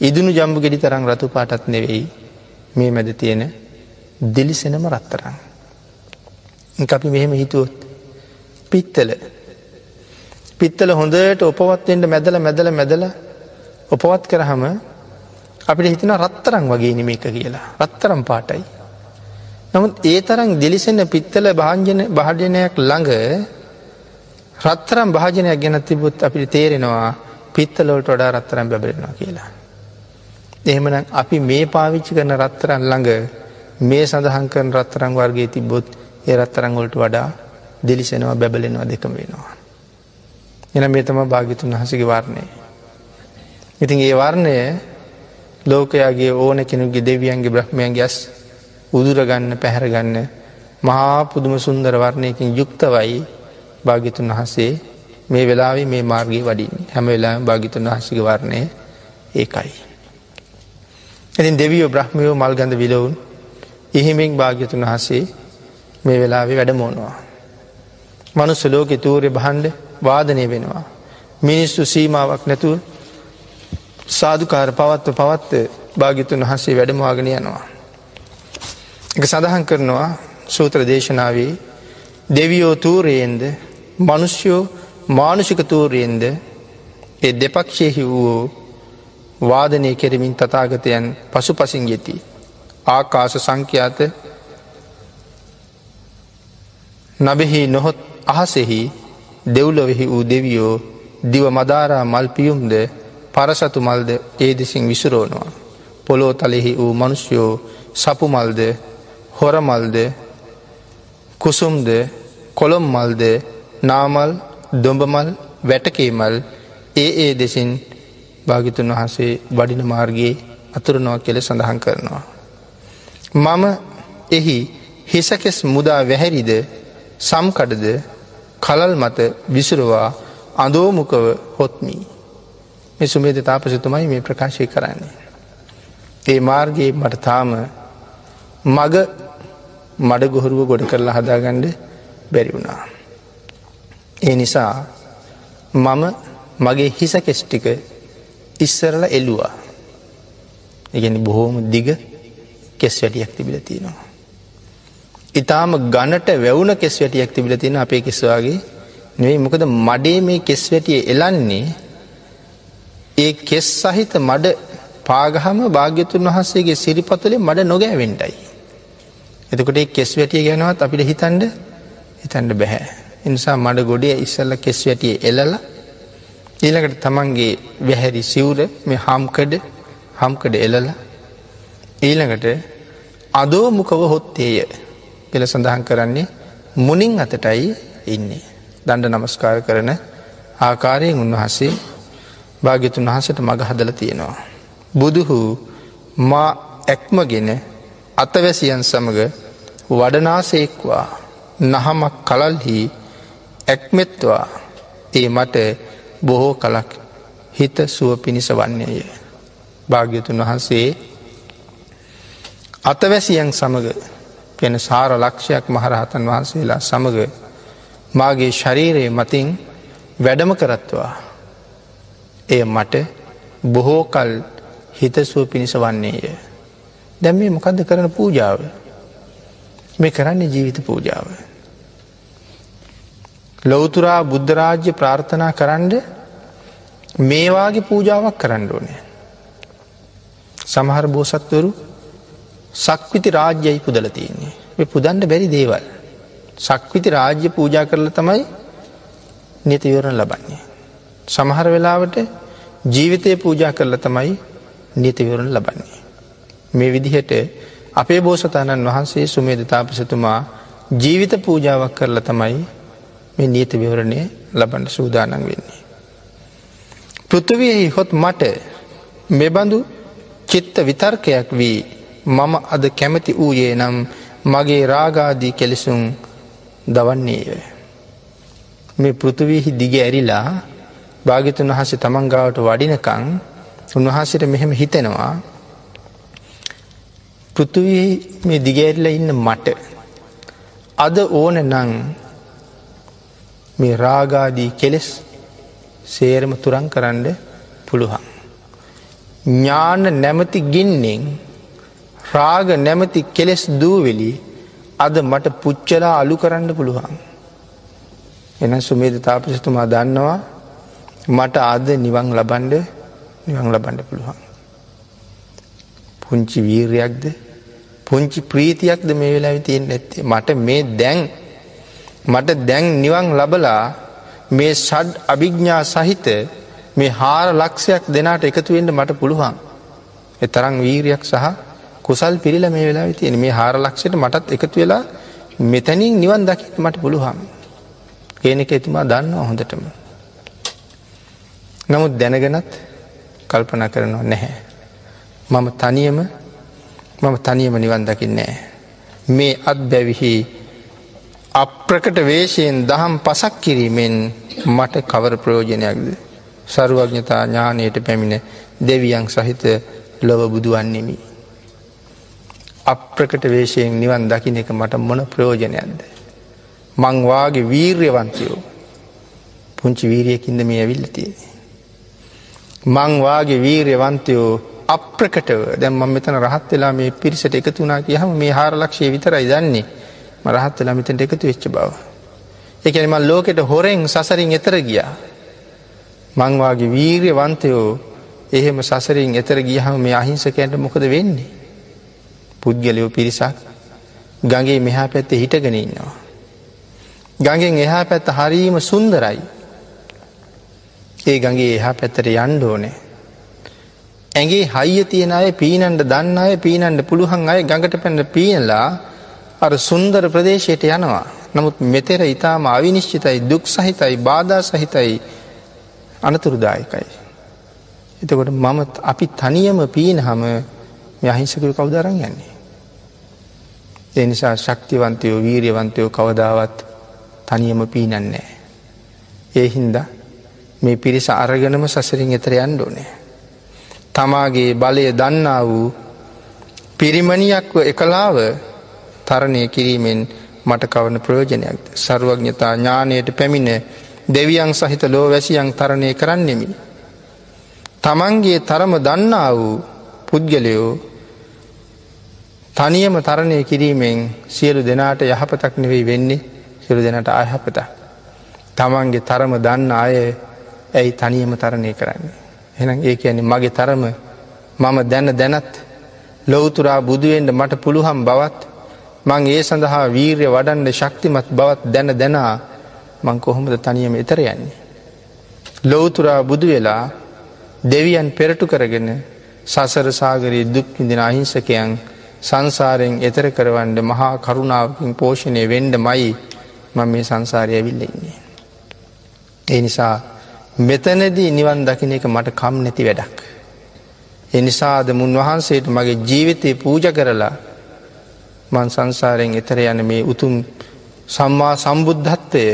S1: ඉදුණු ජම්බු ගෙඩි තරං රතු පාටත් නෙවෙයි. මේ මැද තියෙන දිලිසෙනම රත්තරං. අපි මෙහෙම හිතුවොත් පිත්තල. පිත්තල හොඳට ඔපවත්වෙන්ට මැදල මැදල මැදල ඔපවත් කරහම අපිට හිතන රත්තරං වගේ නිමේක කියලා රත්තරම් පාටයි. නමුත් ඒ තරම් දිලිසෙන පිත්තල භාජන භාජනයක් ළඟ රත්තරම් භාජනයක් ගැන තිබුත් අපිට තේරෙනවා පිත්තලෝට වඩා රත්තරම් බැබලෙනවා කියලා. එහෙමනම් අපි මේ පාවිච්චි කරන රත්තරන් ළඟ මේ සඳහන් කරන රත්තරං වර්ගේ තිබොත් ඒ රත්තරංගොලට වඩා දෙලිසෙනවා බැබලෙනවා දෙකම වෙනවා. එන මේ තම භාගිතුන් වහසගේ වර්ණය. ඉතින් ඒ වර්ණය ලෝකයාගේ ඕන කෙනුගේ දෙවියන්ගේ බ්‍රහ්මයන්ගේ ඇස් උදුරගන්න පැහැරගන්න මහා පුදුම සුන්දර වර්ණයකින් යුක්තවයි භාගිතුන් වහසේ මේ වෙලාවේ මේ මාර්ගී වඩින් හැම වෙලා භාගිතුන් වහසගේ වර්ණය ඒකයි. ඉතින් දෙවියෝ බ්‍රහ්මයෝ මල්ගඳ විලවුන් ඉහිමින් භාග්‍යතුන් වහසේ මේ වෙලාවෙ වැඩමෝනවා. මනුස්ස ලෝකෙ තූරය බහන්ඩ වාදනය වෙනවා. මිනිස්සු සීමාවක් නැතුව සාධකාර පවත්ව පවත්ත භාගිතුන් වහන්සේ වැඩමවාගෙන යනවා. එක සඳහන් කරනවා සූත්‍ර දේශනාවේ දෙවියෝ තූරයෙන්ද මනුෂ්‍යයෝ මානුෂික තූරයෙන්ද ඒ දෙපක්ෂයෙහි වූ වාදනය කෙරමින් තතාගතයන් පසු පසින් යෙති. ආකාස සංඛ්‍යාත නබෙහි නොහොත් අහසෙහි දෙව්ලොවෙහි වූ දෙවියෝ දිව මදාරා මල්පියුම්ද පරසතු මල්ද ඒ දෙසින් විසුරෝනවා. පොලෝ තලෙහි වූ මනුෂ්‍යයෝ සපුමල්ද හොරමල්ද කුසුම්ද කොළොම් මල්ද නාමල් දොඹමල් වැටකේමල් ඒ ඒ දෙසින් භාගිතුන් වහසේ වඩින මාර්ගයේ අතුරනවා කෙල සඳහන් කරනවා. මම එහි හිසකෙස් මුදා වැහැරිද සම්කඩද කලල් මත විසුරුවා අදෝමුකව හොත්මී. මේ සුමේද තාපසතුමයි මේ ප්‍රකාශය කරන්නේ. ඒ මාර්ගයේ මට තාම මග මඩ ගොහරුව ගොඩ කරලා හදාගණ්ඩ බැරි වුණා. ඒ නිසා මම මගේ හිස කෙස්්ටික ඉස්සරල එල්ලුවා. ඉගැනි බොහෝම දිග කෙස් වැටියක් තිබිල තියෙනවා. ඉතාම ගණට වැවුන කෙස් වැටියක් තිබිල තියෙන අපේ කෙස්වාගේ නෙවෙයි මොකද මඩේ මේ කෙස් වැටිය එලන්නේ ඒ කෙස් සහිත මඩ පාගහම භාග්‍යතුන් වහන්සේගේ සිරිපතුලේ මඩ නොගෑවෙන්ටයි. එතකොට කෙස් වැටිය ගැනවත් අපිට හිතන්ඩ හිතන්ඩ බැහැ. එනිසා මඩ ගොඩේ ඉස්සල්ල කෙස් වැටිය එලලා ඊළඟට තමන්ගේ වැහැරි සිවුර මේ හම්කඩ හම්කඩ එලල ඊළඟට අදෝමුකව හොත්තේය පෙළ සඳහන් කරන්නේ මුනින් අතටයි ඉන්නේ. දණ්ඩ නමස්කාර කරන ආකාරයෙන් උන්වහසේ භාග්‍යතුන් වහසට මඟ හදල තියෙනවා. බුදුහු මා ඇක්මගෙන අතවැසියන් සමඟ වඩනාසෙක්වා නහමක් කලල්හි ඇක්මෙත්වා ඒ මට බොහෝ කලක් හිත සුව පිණිස වන්නේය. භාග්‍යතුන් වහන්සේ අතවැසියන් සමඟ පෙන සාර ලක්ෂයක් මහරහතන් වහන්සේලා සමඟ මාගේ ශරීරයේ මතින් වැඩම කරත්වා. එය මට බොහෝ කල් හිතසුව පිණිස වන්නේය. දැම් මේ මොකක්ද කරන පූජාව මේ කරන්නේ ජීවිත පූජාව. ලොවතුරා බුද්ධරාජ්‍ය ප්‍රාර්ථනා කරන්න මේවාගේ පූජාවක් කරන්න ඕනෑ. සමහර බෝසත්වරු සක්විති රාජ්‍යයි පුදල තියන්නේ. පුදන්ට බැරි දේවල්. සක්විති රාජ්‍ය පූජා කරල තමයි නීතිවරණ ලබන්නේ. සමහර වෙලාවට ජීවිතය පූජා කරල තමයි නීතිවරණ ලබන්නේ. මේ විදිහට අපේ බෝසතාණන් වහන්සේ සුමේද තාපසතුමා ජීවිත පූජාවක් කරල තමයි මේ නීති විවරණය ලබන්ඩ සූදානන් වෙන්නේ. පෘථවයෙහි හොත් මට මෙබඳු චිත්ත විතර්කයක් වී මම අද කැමති වූයේ නම් මගේ රාගාදී කෙලෙසුම් දවන්නේය. මේ පෘථවීහි දිග ඇරිලා භාගිතුන් වහස තමන්ගාවට වඩිනකං උන්වහසට මෙහෙම හිතෙනවා පෘථවී මේ දිගඇරිලා ඉන්න මට අද ඕන නං මේ රාගාදී කෙලෙස් සේරම තුරන් කරන්න පුළුවන්. ඥාන නැමති ගින්නෙන් රාග නැමති කෙලෙස් දූවෙලි අද මට පුච්චලා අලු කරන්න පුළුවන්. එන සුමේද තාපසතුමා දන්නවා මට අද නිවන් ලබන්ඩ නිවන් ලබන්ඩ පුළුවන්. පුංචි වීරයක්ද පුංචි ප්‍රීතියක්ද මේ වෙලා තියෙන් ඇත්තේ මට මේ දැන් මට දැන් නිවන් ලබලා මේ සඩ් අභිග්ඥා සහිත මේ හාර ලක්ෂයක් දෙනාට එකතුවෙන්ට මට පුළුවන්. එතරං වීරයක් සහ කුසල් පිරිල මේ වෙලා තියෙන මේ හාර ලක්ෂයට මටත් එකතු වෙලා මෙතැනින් නිවන් දකිට මට පුළුවන්. කියනක එතුමා දන්නවා හොඳටම. නමුත් දැනගෙනත් කල්පන කරනවා නැහැ. මම තනියම මම තනියම නිවන් දකින්නේ. මේ අත් බැවිහි අප්‍රකට වේශයෙන් දහම් පසක් කිරීමෙන් මට කවර ප්‍රයෝජනයක්ද. සරුවඥතා ඥානයට පැමිණ දෙවියන් සහිත ලොව බුදුවන්නෙමි. අප්‍රකට වේශයෙන් නිවන් දකින එක මට මොන ප්‍රයෝජනයක්ද. මංවාගේ වීර්යවන්තයෝ පුංචි වීරියකින්ද මේ ඇවිල්ලතිය. මංවාගේ වීර්යවන්තයෝ අප්‍රකටව දැම් මම මෙතන රහත් වෙලා මේ පිරිසට එකතුනා කියහම මේ හාරලක්ෂය විතරයි දන්නේ රහත් වෙලා මෙතට එකතු වෙච්ච බව. එකනම ලෝකෙට හොරෙන් සසරින් එතර ගියා. මංවාගේ වීර්ය වන්තයෝ එහෙම සසරින් එතර ගියහම මේ අහිංසකයන්ට මොකද වෙන්නේ. පුද්ගලයෝ පිරිසක් ගගේ මෙහා පැත්තේ හිටගෙන ඉන්නවා. ගඟෙන් එහා පැත්ත හරීම සුන්දරයි. ඒ ගගේ එහා පැත්තට යන්ඩෝනේ. ඇගේ හයිය තියෙන අය පීනන්ට දන්න අය පීනන්ට පුළුවන් අය ගඟට පැන්න පීනලා අර සුන්දර ප්‍රදේශයට යනවා. නමුත් මෙතෙර ඉතාම අවිනිශ්චිතයි දුක් සහිතයි බාධා සහිතයි අනතුරුදායකයි. එතකොට මම අපි තනියම පීන හම යහිංසකරු කවුදරන් යන්නේ. ඒ නිසා ශක්තිවන්තයෝ වීරියවන්තයෝ කවදාවත් තනියම පීනන්නේ. ඒ හින්ද මේ පිරිස අරගනම සසරින් එතර යන්න ඕනේ. තමාගේ බලය දන්නා වූ පිරිමණියක්ව එකලාව තරණය කිරීමෙන් මට කවන ප්‍රයෝජනයක්ද. සරුවඥතා ඥානයට පැමිණ දෙවියන් සහිත ලෝ වැසියන් තරණය කරන්නෙමි. තමන්ගේ තරම දන්නා වූ පුද්ගලයෝ තනියම තරණය කිරීමෙන් සියලු දෙනාට යහපතක් නෙවෙයි වෙන්නේ සිරු දෙනට අයහපත. තමන්ගේ තරම දන්න අය ඇයි තනියම තරණය කරන්නේ. එනම් ඒ ඇනි මගේ තරම මම දැන දැනත් ලොවතුරා බුදුුවෙන්ට මට පුළුහම් බවත් මං ඒ සඳහා වීර්ය වඩන්ඩ ශක්තිමත් බවත් දැන දැනා මං කොහොමද තනියම එතර යන්නේ. ලොවතුරා බුදු වෙලා දෙවියන් පෙරටු කරගෙන සසර සාගරයේ දුක්විදින අහිංසකයන් සංසාරයෙන් එතර කරවන්ඩ මහා කරුණාවකින් පෝෂණය වෙන්ඩ මයි මං මේ සංසාරය ඇවිල්ල ඉන්නේ. ඒ නිසා මෙතනදී නිවන් දකින එක මට කම් නැති වැඩක්. එනිසාද මුන් වහන්සේට මගේ ජීවිතය පූජ කරලා මන් සංසාරයෙන් එතර යන මේ උතුම් සම්මා සම්බුද්ධත්වය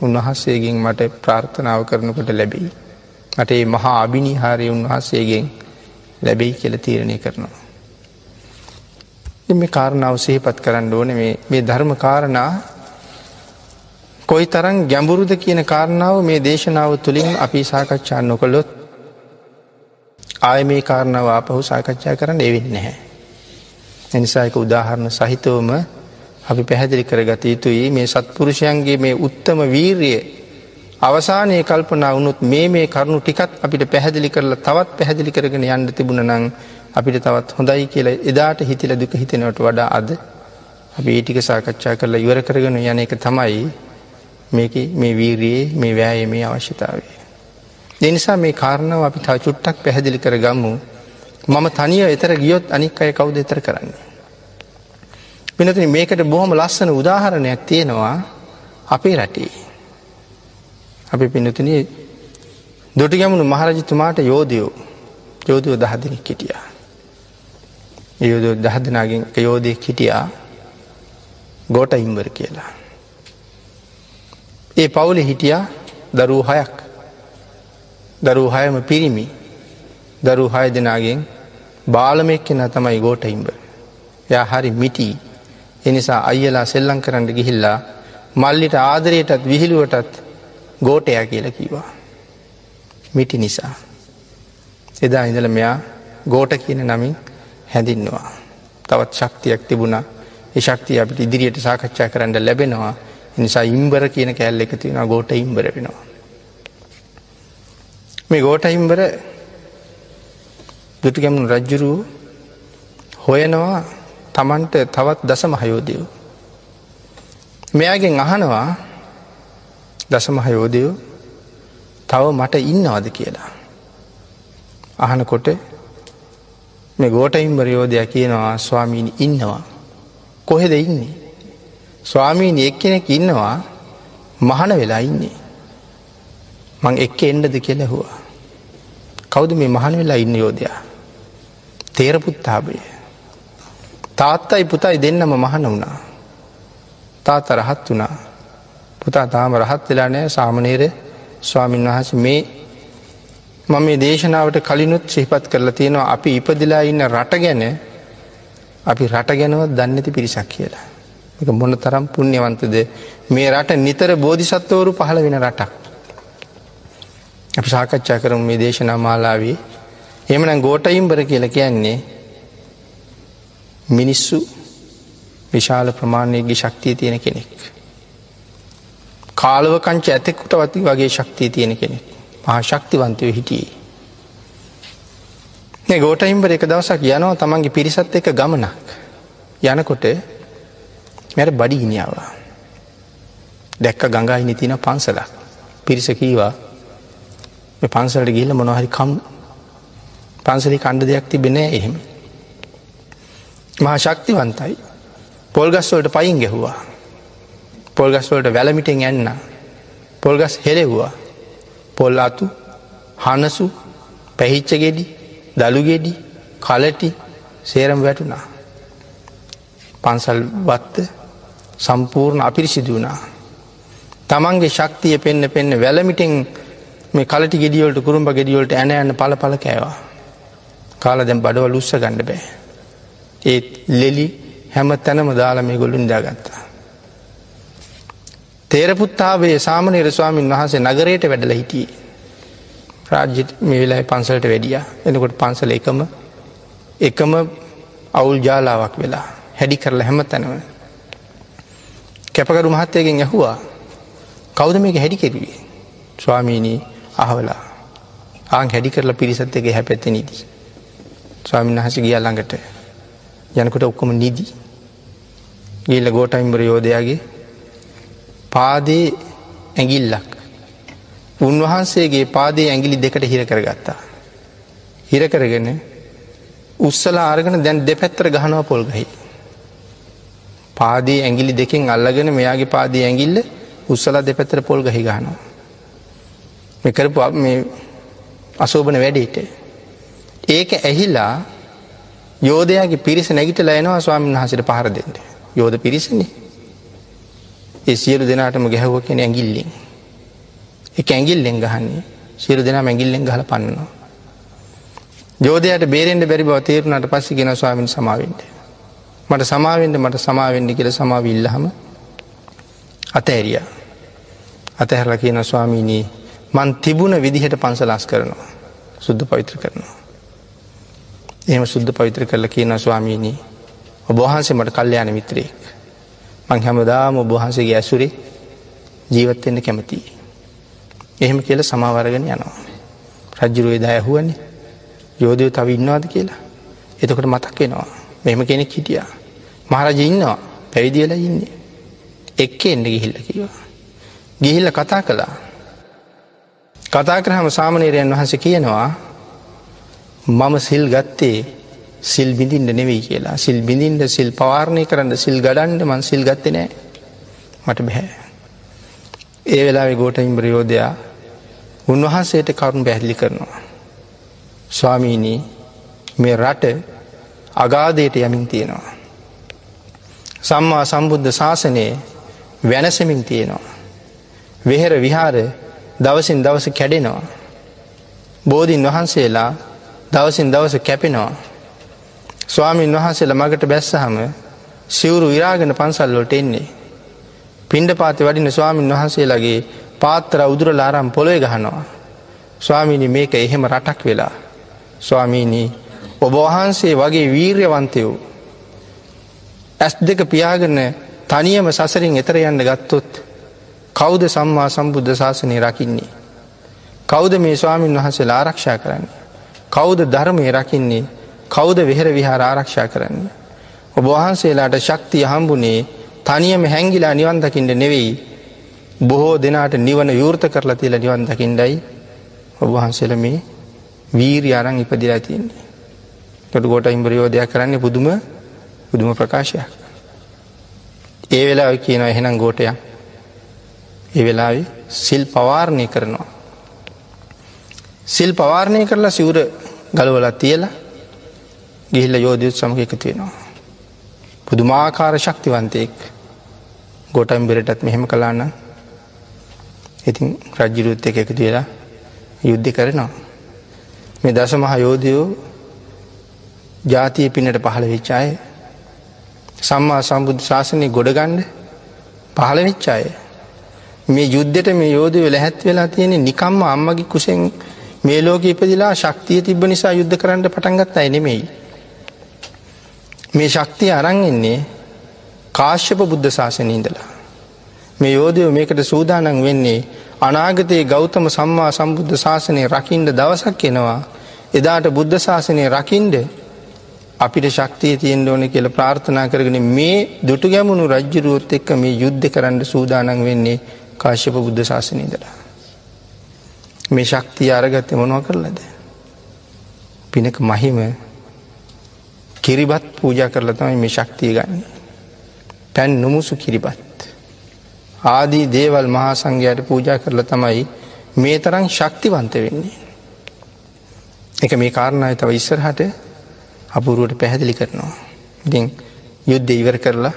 S1: උන්වහන්සේගෙන් මට ප්‍රාර්ථනාව කරනකොට ලැබෙයි. මට ඒ මහා අභිනිහාරය උන්වහන්සේගෙන් ලැබෙයි කියල තීරණය කරනවා. මේ කාරණාව සහපත් කරන්න ඕන මේ ධර්ම කාරණා කොයි තරන් ගැඹුරුද කියන කාරණාව මේ දේශනාව තුළින් අපි සාකච්ඡා නොකොළොත් ආය මේ කාරණාව ආපහු සාකච්ඡා කරන්න එවෙන්න නැහැ. එනිසායක උදාහරණ සහිතවම අපි පැහැදිලි කරගත යුතුයි මේ සත්පුරුෂයන්ගේ මේ උත්තම වීර්ය අවසානය කල්පනා වුණුත් මේ මේ කරුණු ටිකත් අපිට පැහැදිලි කරලා තවත් පැහැදිලි කරගෙන යන්න තිබුණ නං අපිට තවත් හොඳයි කියලා එදාට හිතිල දුක හිතෙනවට වඩා අද අපි ඒටික සාකච්ඡා කරලා ඉවර කරගෙන යන එක තමයි මේක මේ වීරයේ මේ වෑය මේ අවශ්‍යතාවේ. දෙනිසා මේ කාරණාව අපි තා චුට්ටක් පැහැදිලි කර ගම්මු මම තනිය එතර ගියොත් අනික් අය කවුද එතර කරන්නේ. පිනතින මේකට බොහොම ලස්සන උදාහරණයක් තියෙනවා අපේ රටේ. අපි පිනතින දොටි ගැමුණු මහරජතුමාට යෝධයෝ යෝධයෝ දහදනෙක් හිටියා. යෝධ දහදනාගෙන් යෝධයක් හිටියා ගෝට ඉම්බර කියලා. ඒ පවුලෙ හිටියා දරූ හයක් දරූ හයම පිරිමි දරූ හය දෙනාගෙන් බාලමෙක් කෙන තමයි ගෝට ඉම්බ. යා හරි මිටී එනිසා අයියලා සෙල්ලං කරන්න ගිහිල්ලා මල්ලිට ආදරයටත් විහිළුවටත් ගෝටය කියලා කිවා. මිටි නිසා. එදා ඉඳල මෙයා ගෝට කියන නමින් හැඳින්නවා. තවත් ශක්තියක් තිබුණා ඒ ශක්තිය අපිට ඉදිරියට සාකච්ඡා කරන්න ලැබෙනවා නිසා ඉම්බර කියන කෑල්ල එක තියෙන ගෝට ඉම්බර වෙනවා. මේ ගෝට ඉම්බර දුටුගැමුණු රජ්ජුරුව හොයනවා තමන්ට තවත් දස මහයෝදයෝ. මෙයාගෙන් අහනවා දස මහයෝදයෝ තව මට ඉන්නවද කියලා. අහනකොට මේ ගෝටයිම්බර යෝධයක් කියනවා ස්වාමීණි ඉන්නවා. කොහෙද ඉන්නේ. ස්වාමීණි එක් කෙනෙක් ඉන්නවා මහන වෙලා ඉන්නේ. මං එක්ක එන්ඩද කෙලෙහුවා. කෞුද මේ මහන වෙලා ඉන්න යෝධයා. තේරපුත්තාබය. තාත්තයි පුතයි දෙන්නම මහන වුණා. තාත රහත් වුණා. පුතා තාම රහත් වෙලා නෑ සාමනේර ස්වාමීන් වහස මේ මම මේ දේශනාවට කලිනුත් සිහිපත් කරලා තියෙනවා අපි ඉපදිලා ඉන්න රට ගැන අපි රට ගැනවත් දන්නති පිරිසක් කියලා. එක මොන තරම් පුුණ්‍යවන්තද මේ රට නිතර බෝධිසත්වවරු පහළ වෙන රටක්. අපි සාකච්ඡා කරමු මේ දේශනා මාලාවී එමන ගෝටයිම්බර කියල කියන්නේ මිනිස්සු විශාල ප්‍රමාණයගේ ශක්තිය තියෙන කෙනෙක්. කාලවකංච ඇතෙකුට වති වගේ ශක්තිය තියෙන කෙනෙක් මහා ශක්තිවන්තයෝ හිටියේ. ගෝටයිම්බර එක දවසක් යනවා තමන්ගේ පිරිසත් එක ගමනක් යනකොට මැර බඩි හිනිියාවා. දැක්ක ගඟයි නිතින පන්සලක් පිරිස කීවා පන්සලට ගිල්ල මොනොහරි කම් පන්සලි කණ්ඩ දෙයක් තිබෙනෑ එහෙම. මහා ශක්තිවන්තයි පොල්ගස්වලට පයින් ගැහුවා. පොල්ගස්වලට වැලමිටෙන් ඇන්න පොල්ගස් හෙලෙව්වා පොල් අතු හනසු පැහිච්ච ගෙඩි දළුගෙඩි කලටි සේරම් වැටුණා. පන්සල් වත්ත සම්පූර්ණ අපිරිසිදු වුණා. තමන්ගේ ශක්තිය පෙන්න්න පෙන්න්න වැලමිටෙන් මේ කලටි ගෙඩියෝට කුරුම්ඹ ගෙඩියෝට ඇන යන්න පල පල කෑවා. කාල දැම් බඩවල් උත්ස ගණඩ බෑ. ඒත් ලෙලි හැම තැනම දාලා මේ ගොල්ලුන් දාගත්තා. තේරපුත්තාවේ සාමනය රස්වාමින් වහන්සේ නගරයට වැඩල හිටියේ. රාජ්‍ය මේ වෙලා පන්සලට වැඩිය එනකොට පන්සල එකම එකම අවුල් ජාලාවක් වෙලා හැඩි කරලා හැම තැනව. කැපකරු මහත්තයගෙන් ඇහුවා කෞද මේක හැඩි කෙරුවේ ස්වාමීණී අහවලා ආං හැඩි කරලා පිරිසත් එක හැපැත්ත නිදී. ස්වාමීන් වහස ගිය ළඟට යනකොට ඔක්කොම නිදී. ගිල්ල ගෝටයිම්බර යෝධයාගේ පාදේ ඇගිල්ලක්. උන්වහන්සේගේ පාදේ ඇගිලි දෙකට හිර කරගත්තා. හිර කරගෙන උත්සලා ආරගෙන දැන් දෙපැත්තර ගහනව පොල්ගහි. පාදී ඇගිලි දෙකින් අල්ලගෙන මෙයාගේ පාදී ඇගිල්ල උත්සලා දෙපැත්තර පොල් ගහි ගහනවා. මෙකරපු මේ අසෝභන වැඩේට ඒක ඇහිලා යෝධයාගේ පිරිස නැගිටලා එනවා ස්වාමීන් වහසට පහර දෙට යෝධ පිරිසන ඒ සියලු දෙනාටම ගැහුව කෙන ඇගිල්ලින් එක ඇගිල්ලෙන් ගහන්නේ සියලු දෙනා මැගිල්ලෙන් ගහල පන්නවා. යෝධයට බේරෙන්ට බැරි බව තේරුණට පස්සි ගෙන ස්වාමින් සමාවෙන්ට. මට සමාවෙන්ට මට සමාවෙන්ඩ කියල සමාවිල්ලහම අතඇරිය. අතහැරල කියන ස්වාමීනී මන් තිබුණ විදිහට පන්සලස් කරනවා. සුද්ධ පවිත්‍ර කරනවා. එහෙම සුද්ධ පවිත්‍ර කරල කියන ස්වාමීණී ඔබහන්සේ මට කල්්‍යයාන මිත්‍රයෙක්. මං හැමදාම ඔබහන්සේගේ ඇසුරේ ජීවත්වෙන්න කැමතියි. එහෙම කියල සමාවරගෙන යනවා. රජ්ජුරුවේ දා ඇහුවන්නේ යෝධයෝ තව ඉන්නවාද කියලා. එතකොට මතක් වෙනවා මෙහෙම කෙනෙක් හිටිය. මහරජ ඉන්නවා පැවිදිවෙල ඉන්නේ. එක්ක එන්න ගිහිල්ල කිවා. ගිහිල්ල කතා කළා. කතා කරහම සාමනීරයන් වහස කියනවා මම සිල් ගත්තේ සිල් බිඳින්ට නෙවෙයි කියලා සිල් බිඳින්ට සිල් පවාරණය කරන්න සිල් ගඩන්ඩ මන් සිල් ගත්ත නෑ මට බැහැ. ඒ වෙලාවෙ ගෝට ඉම්බ්‍රයෝධයා උන්වහන්සේට කරුණු පැහැදිලි කරනවා. ස්වාමීනී මේ රට අගාදයට යමින් තියෙනවා. සම්මා සම්බුද්ධ ශාසනයේ වෙනසමින් තියෙනවා. වෙහෙර විහාර දවසින් දවස කැඩෙනවා. බෝධීන් වහන්සේලා දවසින් දවස කැපෙනවා. ස්වාමීන් වහන්සේල මගට බැස්සහම සිවුරු විරාගෙන පන්සල්ලොට එන්නේ. පින්ඩ පාති වඩින ස්වාමීන් වහන්සේලාගේ පාත්තර උදුර ලාරම් පොළොය ගහනවා. ස්වාමීනි මේක එහෙම රටක් වෙලා. ස්වාමීනී ඔබ වහන්සේ වගේ වීර්යවන්තයෝ. ඇස් දෙක පියාගන්න තනියම සසරින් එතර යන්න ගත්තොත් කෞද සම්මා සම්බුද්ධ ශාසනය රකින්නේ. කෞද මේ ස්වාමීන් වහන්සේ ආරක්ෂා කරන්නේ. කෞද ධර්මය රකින්නේ කෞද වෙහෙර විහාර ආරක්ෂා කරන්නේ. ඔබ වහන්සේලාට ශක්තිය හම්බුනේ තනියම හැංගිලා නිවන්දකින්ට නෙවෙයි බොහෝ දෙනාට නිවන යෘර්ත කරලා තියල නිවන් දකිින්ඩයි ඔබහන්සේල මේ වීරි අරං ඉපදිලා තියන්නේ. කොට ගොට ඉම්බරියෝධයක් කරන්නේ පුදුම පුදුම ප්‍රකාශයක්. ඒ වෙලා කියන එහෙනම් ගෝටයක් ඒ වෙලාවෙ සිල් පවාරණය කරනවා. සිල් පවාරණය කරලා සිවුර ගලවලා තියලා ගිහිල්ල යෝධයුත් සමඟ එකතු වෙනවා. පුදුමාකාර ශක්තිවන්තයෙක් ගොටම් බෙරටත් මෙහෙම කලාන්න ඉතින් රජ්ජිරුත් එක එකතු වෙලා යුද්ධ කරනවා. මේ දස මහ යෝධයෝ ජාතිය පිනට පහළ වෙච්චාය සම්මා සම්බුද්ධ ශාසනය ගොඩගණ්ඩ පහළ වෙච්චාය මේ යුද්ධට මේ යෝධ වෙල හැත් වෙලා තියෙන නිකම්ම අම්මගි කුසෙන් මේ ලෝක ඉපදිලා ශක්තිය තිබ නිසා යුද්ධ කරන්න පටන්ගත් අයි නෙමෙයි. මේ ශක්තිය අරංගෙන්නේ කාශ්‍යප බුද්ධ ශාසනය ඉඳලා. මේ යෝධයෝ මේකට සූදානන් වෙන්නේ අනාගතයේ ගෞතම සම්මා සම්බුද්ධ ශාසනය රකිින්ඩ දවසක් එනවා එදාට බුද්ධ ශාසනය රකිින්ඩ අපිට ශක්තිය තියෙන් ඕන කියල ප්‍රාර්ථනා කරගෙන මේ දුටු ගැමුණු රජ්ජුරුවොත් එක්ක මේ යුද්ධ කරන්න සූදානන් වෙන්නේ කාශ්‍යප බුද්ධ ශාසනීදලා. මේ ශක්තිය අරගත්ත මොනව කරලද. පිනක මහිම කිරිබත් පූජ කරලා තමයි මේ ශක්තිය ගන්නේ. පැන් නොමුසු කිරිබත්. ආදී දේවල් මහා සංඝයට පූජා කරලා තමයි මේ තරං ශක්තිවන්ත වෙන්නේ. එක මේ කාරණය තව ඉස්සරහට අපුරුවට පැහැදිලි කරනවා. ඉතින් යුද්ධ ඉවර කරලා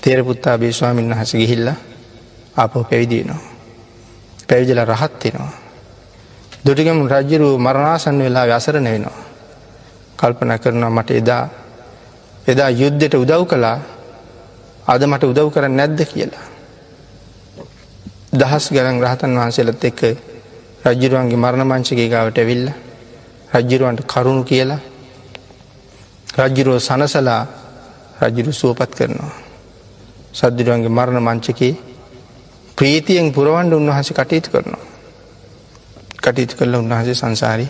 S1: තේරපුත්තා බේස්වාමින් වහස ගිහිල්ලා අපෝ පැවිදිනවා. පැවිදිල රහත්වෙනවා. දුටිගම රජ්ජරු මරණාසන්න වෙලා වැසරණ වෙනවා. කල්පන කරනවා මට එදා එදා යුද්ධයට උදව් කළා අද මට උදව් කර නැද්ද කියලා. දහස් ගරන් රහතන් වහන්සේලත් එක්ක රජ්ජරුවන්ගේ මරණ මංචගේ ගාවට ඇවිල්ල රජ්ජරුවන්ට කරුණු කියලා රජ්ජුරුව සනසලා රජ්ජුරු සුවපත් කරනවා. සද්දිරුවන්ගේ මරණ මංචකේ ප්‍රීතියෙන් පුරවන්ඩ උන්වහස කටයුතු කරනවා. කටයුතු කරල උන්වහසේ සංසාරි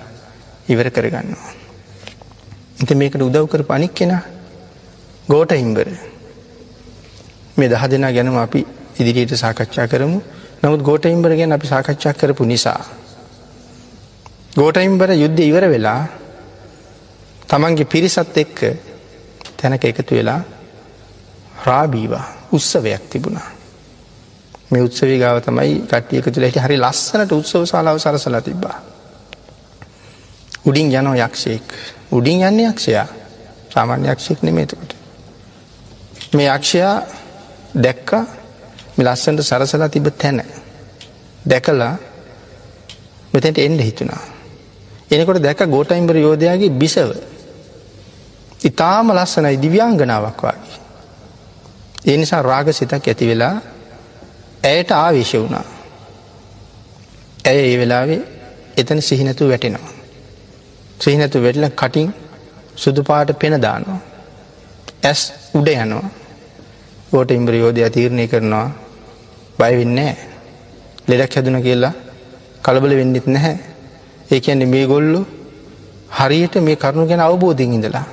S1: ඉවර කරගන්නවා. ඉති මේකට උදව් කර පනික් කෙන ගෝට ඉම්බර මේ දහ දෙනා ගැනම අපි ඉදිරියට සාකච්ඡා කරමු නමුත් ගෝට ඉම්බර ගැන අපි සාකච්ඡා කරපු නිසා. ගෝට ඉම්බර යුද්ධ ඉවර වෙලා තමන්ගේ පිරිසත් එක්ක තැනක එකතු වෙලා රාබීවා උත්සවයක් තිබුණා. මේ උත්සවී ගාව තමයි කට්ටිය එකතු ලැට හරි ලස්සනට උත්සව සලාව සරසලා තිබ්බා. උඩින් යනෝ යක්ෂයෙක් උඩින් යන්න යක්ෂයා සාමාන්‍ය යක්ෂයෙක් නෙමේතකට. මේ යක්ෂයා දැක්ක ලස්සන්ට සරසලා තිබ තැන දැකලා මෙතැට එන්ඩ හිතුනා. එනකොට දැක ගෝටයිම්බර යෝධයාගේ බිසව ඉතාම ලස්සනයි දිව්‍යංගනාවක් වගේ. ඒ නිසා රාග සිතක් ඇති වෙලා ඇයට ආවේශ වුණා. ඇය ඒ වෙලාවේ එතන සිහිනැතු වැටෙනවා. සිහිනැතු වෙටල කටින් සුදුපාට පෙන දානවා. ඇස් උඩ යනවා. ගෝට ඉම්බ්‍රියෝධය තීරණය කරනවා බයවෙන්නේ ලෙඩක් හැදුන කියලා කලබල වෙන්නෙත් නැහැ. ඒ ඇන්නේ මේ ගොල්ලු හරියට මේ කරුණු ගැන අවබෝධින් ඉඳලා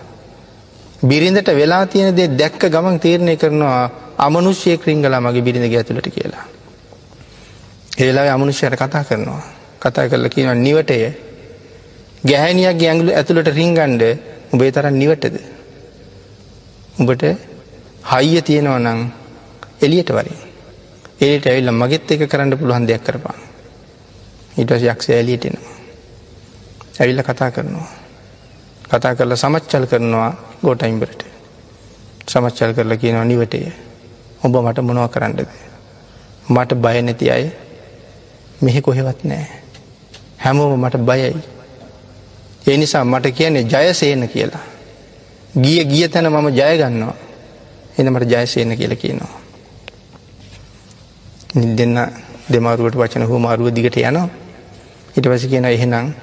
S1: බිරිඳට වෙලා තියෙන දේ දැක්ක ගමන් තීරණය කරනවා අමනුෂ්‍යය ක්‍රිංගලා මගේ බිරිඳ ඇතුළට කියලා. ඒලා අමනුෂ්‍යයට කතා කරනවා. කතා කරල කියනවා නිවටය ගැහැනියක් ගැංගලු ඇතුළට රිංගන්ඩ උබේ තරන් නිවටද. උඹට හයිය තියෙනවා නං එලියට වරින්. එලිට ඇවිල්ල මගෙත් එක කරන්න පුළුවන් දෙයක් කරපා. ඊටස් යක්ෂ ඇලියටෙනවා. ඇවිල්ල කතා කරනවා. කතා කරලා සමච්චල් කරනවා ගෝටයිම්බරට. සමච්චල් කරලා කියනවා නිවටය. ඔබ මට මොනව කරන්නද. මට බය නැති අය මෙහෙ කොහෙවත් නෑ. හැමෝම මට බයයි. ඒ නිසා මට කියන්නේ ජයසේන කියලා. ගිය ගිය තැන මම ජයගන්නවා. එනමට ජයසේන කියල කියනවා. දෙන්න දෙමාරුවට වචන හෝ මාරුව දිගට යනවා. ඉට වසි කියන එහෙනම්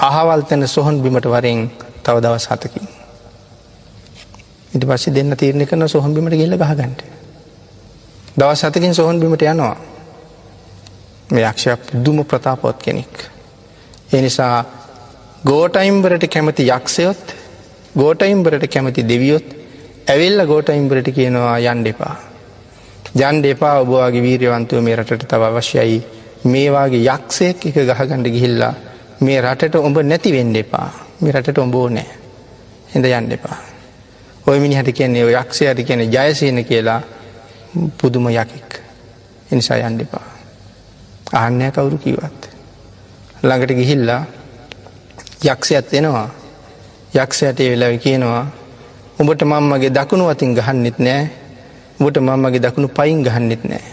S1: අහවල් තැන සොහන් බිමට වරෙන් තව දවස් හතකින්. ඉට පස්සේ දෙන්න තීරණය කරන සොහන් බිමට ගෙල්ල ගහගන්නට. දවස් හතකින් සොහන් බිමට යනවා. මේ යක්ෂයක් පුද්දුම ප්‍රතාපොත් කෙනෙක්. ඒ නිසා ගෝටයිම්බරට කැමති යක්ෂයොත් ගෝටයිම්බරට කැමති දෙවියොත් ඇවෙල්ල ගෝටයිම්බරට කියනවා යන් දෙපා. ජන් එපා ඔබවාගේ වීරවන්තුව මේ රටට තව අවශ්‍යයි මේවාගේ යක්ෂයක් එක ගහගණඩ ගිහිල්ලා මේ රටට ඔඹ නැති වෙන්න එපා මේ රටට ඔඹෝ නෑ එඳ යන්න එපා. ඔය මිනිහට කියන්නේ ඔය යක්ෂයට කියන ජයසයන කියලා පුදුම යකෙක් එනිසා යන්න එපා. ආන්නය කවුරු කිවත්. ළඟට ගිහිල්ලා යක්ෂයත් එනවා යක්ෂයට වෙලාව කියනවා උඹට මංමගේ දකුණු අතින් ගහන්නෙත් නෑ උඹට මංමගේ දකුණු පයින් ගහන්නෙත් නෑ.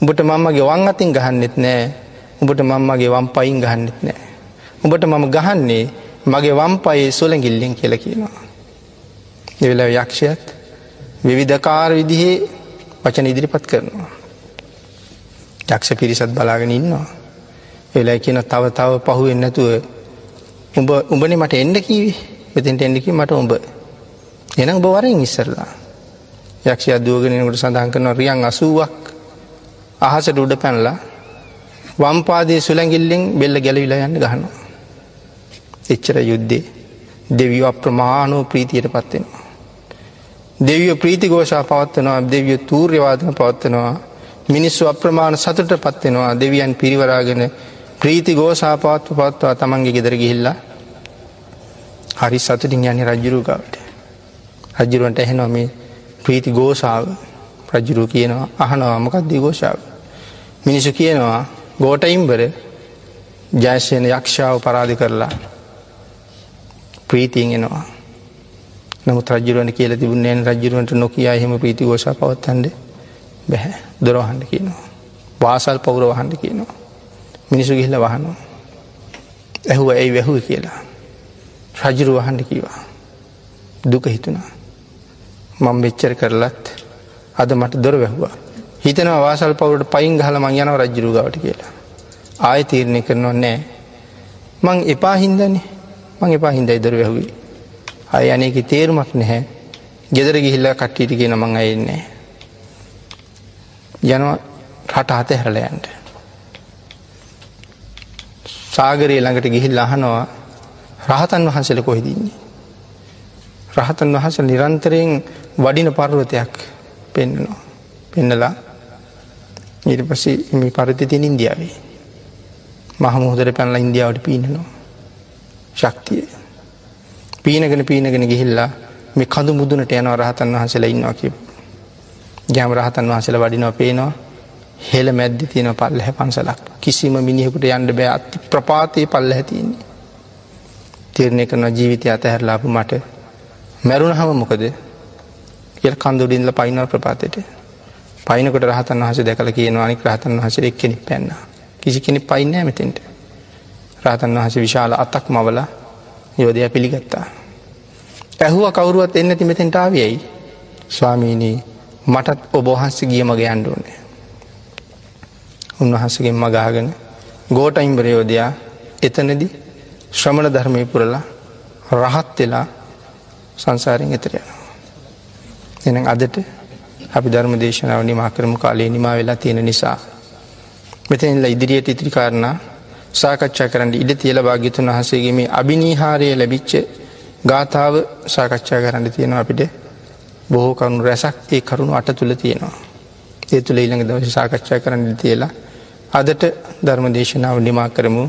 S1: උඹට මංමගේ වං අතින් ගහන්නෙත් නෑ උඹට මංමගේ වම් පයින් ගහන්නෙත් නෑ. උඹට මම ගහන්නේ මගේ වම් පයේ සොලගිල්ලෙන් කියල කියනවා. එවෙලා යක්ෂයත් විවිධකාර විදිහේ වචන ඉදිරිපත් කරනවා. යක්ෂ පිරිසත් බලාගෙන ඉන්නවා. වෙලා කියන තව තව පහුවෙන් නැතුව උඹ උඹනේ මට එන්න කීවේ මෙතෙන්ට එන්නකි මට උඹ එනම් බවරෙන් ඉස්සරලා යක්ෂ අදෝගෙනකට සඳහන් කරන රියන් අසුවක් අහසට උඩ පැනලා වම්පාදය සුළැගිල්ලෙන් බෙල්ල ගැලවිලා යන්න ගහනවා. එච්චර යුද්ධේ. දෙවිය අප්‍රමාණෝ ප්‍රීතියට පත්වෙනවා. දෙවිය ප්‍රීති ගෝෂා පවත්වනවා දෙවිය තූර්යවාදන පවත්වනවා. මිනිස්සු අප්‍රමාණ සතුට පත්වෙනවා දෙවියන් පිරිවරාගෙන ප්‍රීති ගෝසා පවත්ව පත්වා තමන්ගේ ගෙදර ගිහිල්ලා. හරි සතුටින් යන්නේ රජ්ජුරුගාවට රජ්ජුරුවන්ට එහෙනවා මේ ප්‍රීති ගෝසාාව රජ්ජුරු කියනවා අහනවා මොකක්දී ගෝෂාව මිනිසු කියනවා ගෝටයිම්බර ජයශයන යක්ෂාව පරාධි කරලා ප්‍රීතියෙන් එනවා. නමුත් රජරුවන කියල තිබුණේන් රජරුවන්ට නොකිය එහෙම ප්‍රීති ගෝෂා පවත්තන්ඩ බැහැ. දොරවහන්ඩ කියනවා. වාසල් පවුර වහන්ඩ කියනවා. මිනිසු ගිහිල්ල වහනවා. ඇහුව ඇයි වැැහුව කියලා. රජරු වහන්ඩ කීවා දුක හිතුනා මං වෙච්චර කරලත් අද මට දොර වැැහවා. හිතන වාසල් පවුට පයින් හල මං යනව රජරුගවට කියලා. ආය තීරණය කරනවා නෑ. මං එපා හින්දන්නේ මං එපා හින්දයි දොර වැැහුවේ අය අනේක තේරුමක් නැහැ. ගෙදර ගිහිල්ල කට්ටිට කියෙන මං අයන්නේ යනවා රට හත හැරලයන්ට සාගරයේ ළඟට ගිහිල් අහනවා රහතන් වහන්සල කොහෙදන්නේ. රහතන් වහස නිරන්තරයෙන් වඩින පර්වතයක් පෙන්නවා පෙන්නලා ඊට පසි මේ පරිති තින් ඉන්දියාවේ මහමුහදර පැනලා ඉන්දියාවට පීනනවා. ශක්තිය. පීනගෙන පීනගෙන ගිහිල්ලා මේ කඳු මුදුනට යනවා රහතන් වහසලා ඉන්නවා කිය ගැම රහතන් වහසල වඩිනවා පේනවා හෙළ මැද්දි තියෙන පල්ලහ පන්සලක්. කිසිම මිනිහෙකුට යන්ඩ බෑ. අති ප්‍රපාතය පල්ල ඇතින්නේ. තීරණය කරන ජීවිතය අතහැරලාපු මට මැරුණ හම මොකද? කියල් කන්දුඩින්ල පයිනව ප්‍රපාතයට. පයිනකොට රහතන් වහස දැකල කියන අනික් රහතන් වහස එක් කෙනෙක් පැන්න. කිසි කෙනෙ පයින්න ඇමතෙන්ට රහතන් වහස විශාල අතක් මවල යෝධය පිළිගත්තා. ඇහුව කවරුවත් එන්න තිමෙතෙන්ට ආවියයි ස්වාමීනී මටත් ඔබහන්ස ගිය මගේ අන්ඩුවනේ උන්වහන්සගෙන් මගාගෙන ගෝටයිම්බරයෝදයා එතනදි ශ්‍රමණ ධර්මය පුරලා රහත් වෙලා සංසාරෙන් එතර යනවා. එන අදට අපි ධර්ම දේශනාව නිමා කරම කාලේ නිමා වෙලා තියෙන නිසා. මෙතැනිල්ල ඉදිරියට ඉතිරිකාරණ සාකච්ඡා කරන්න ඉඩ තියල භාගිතුන් වහසේගේ මේ අභිනීහාරය ලැබිච්ච ගාථාව සාකච්ඡා කරන්න තියෙනවා අපිට බොහෝ කරුණු රැසක් ඒ කරුණු අට තුළ තියෙනවා. ඒ තුළ ඊළඟ දවස සාකච්ඡා කරන්න තියලා අදට ධර්ම දේශනාව නිමා කරමු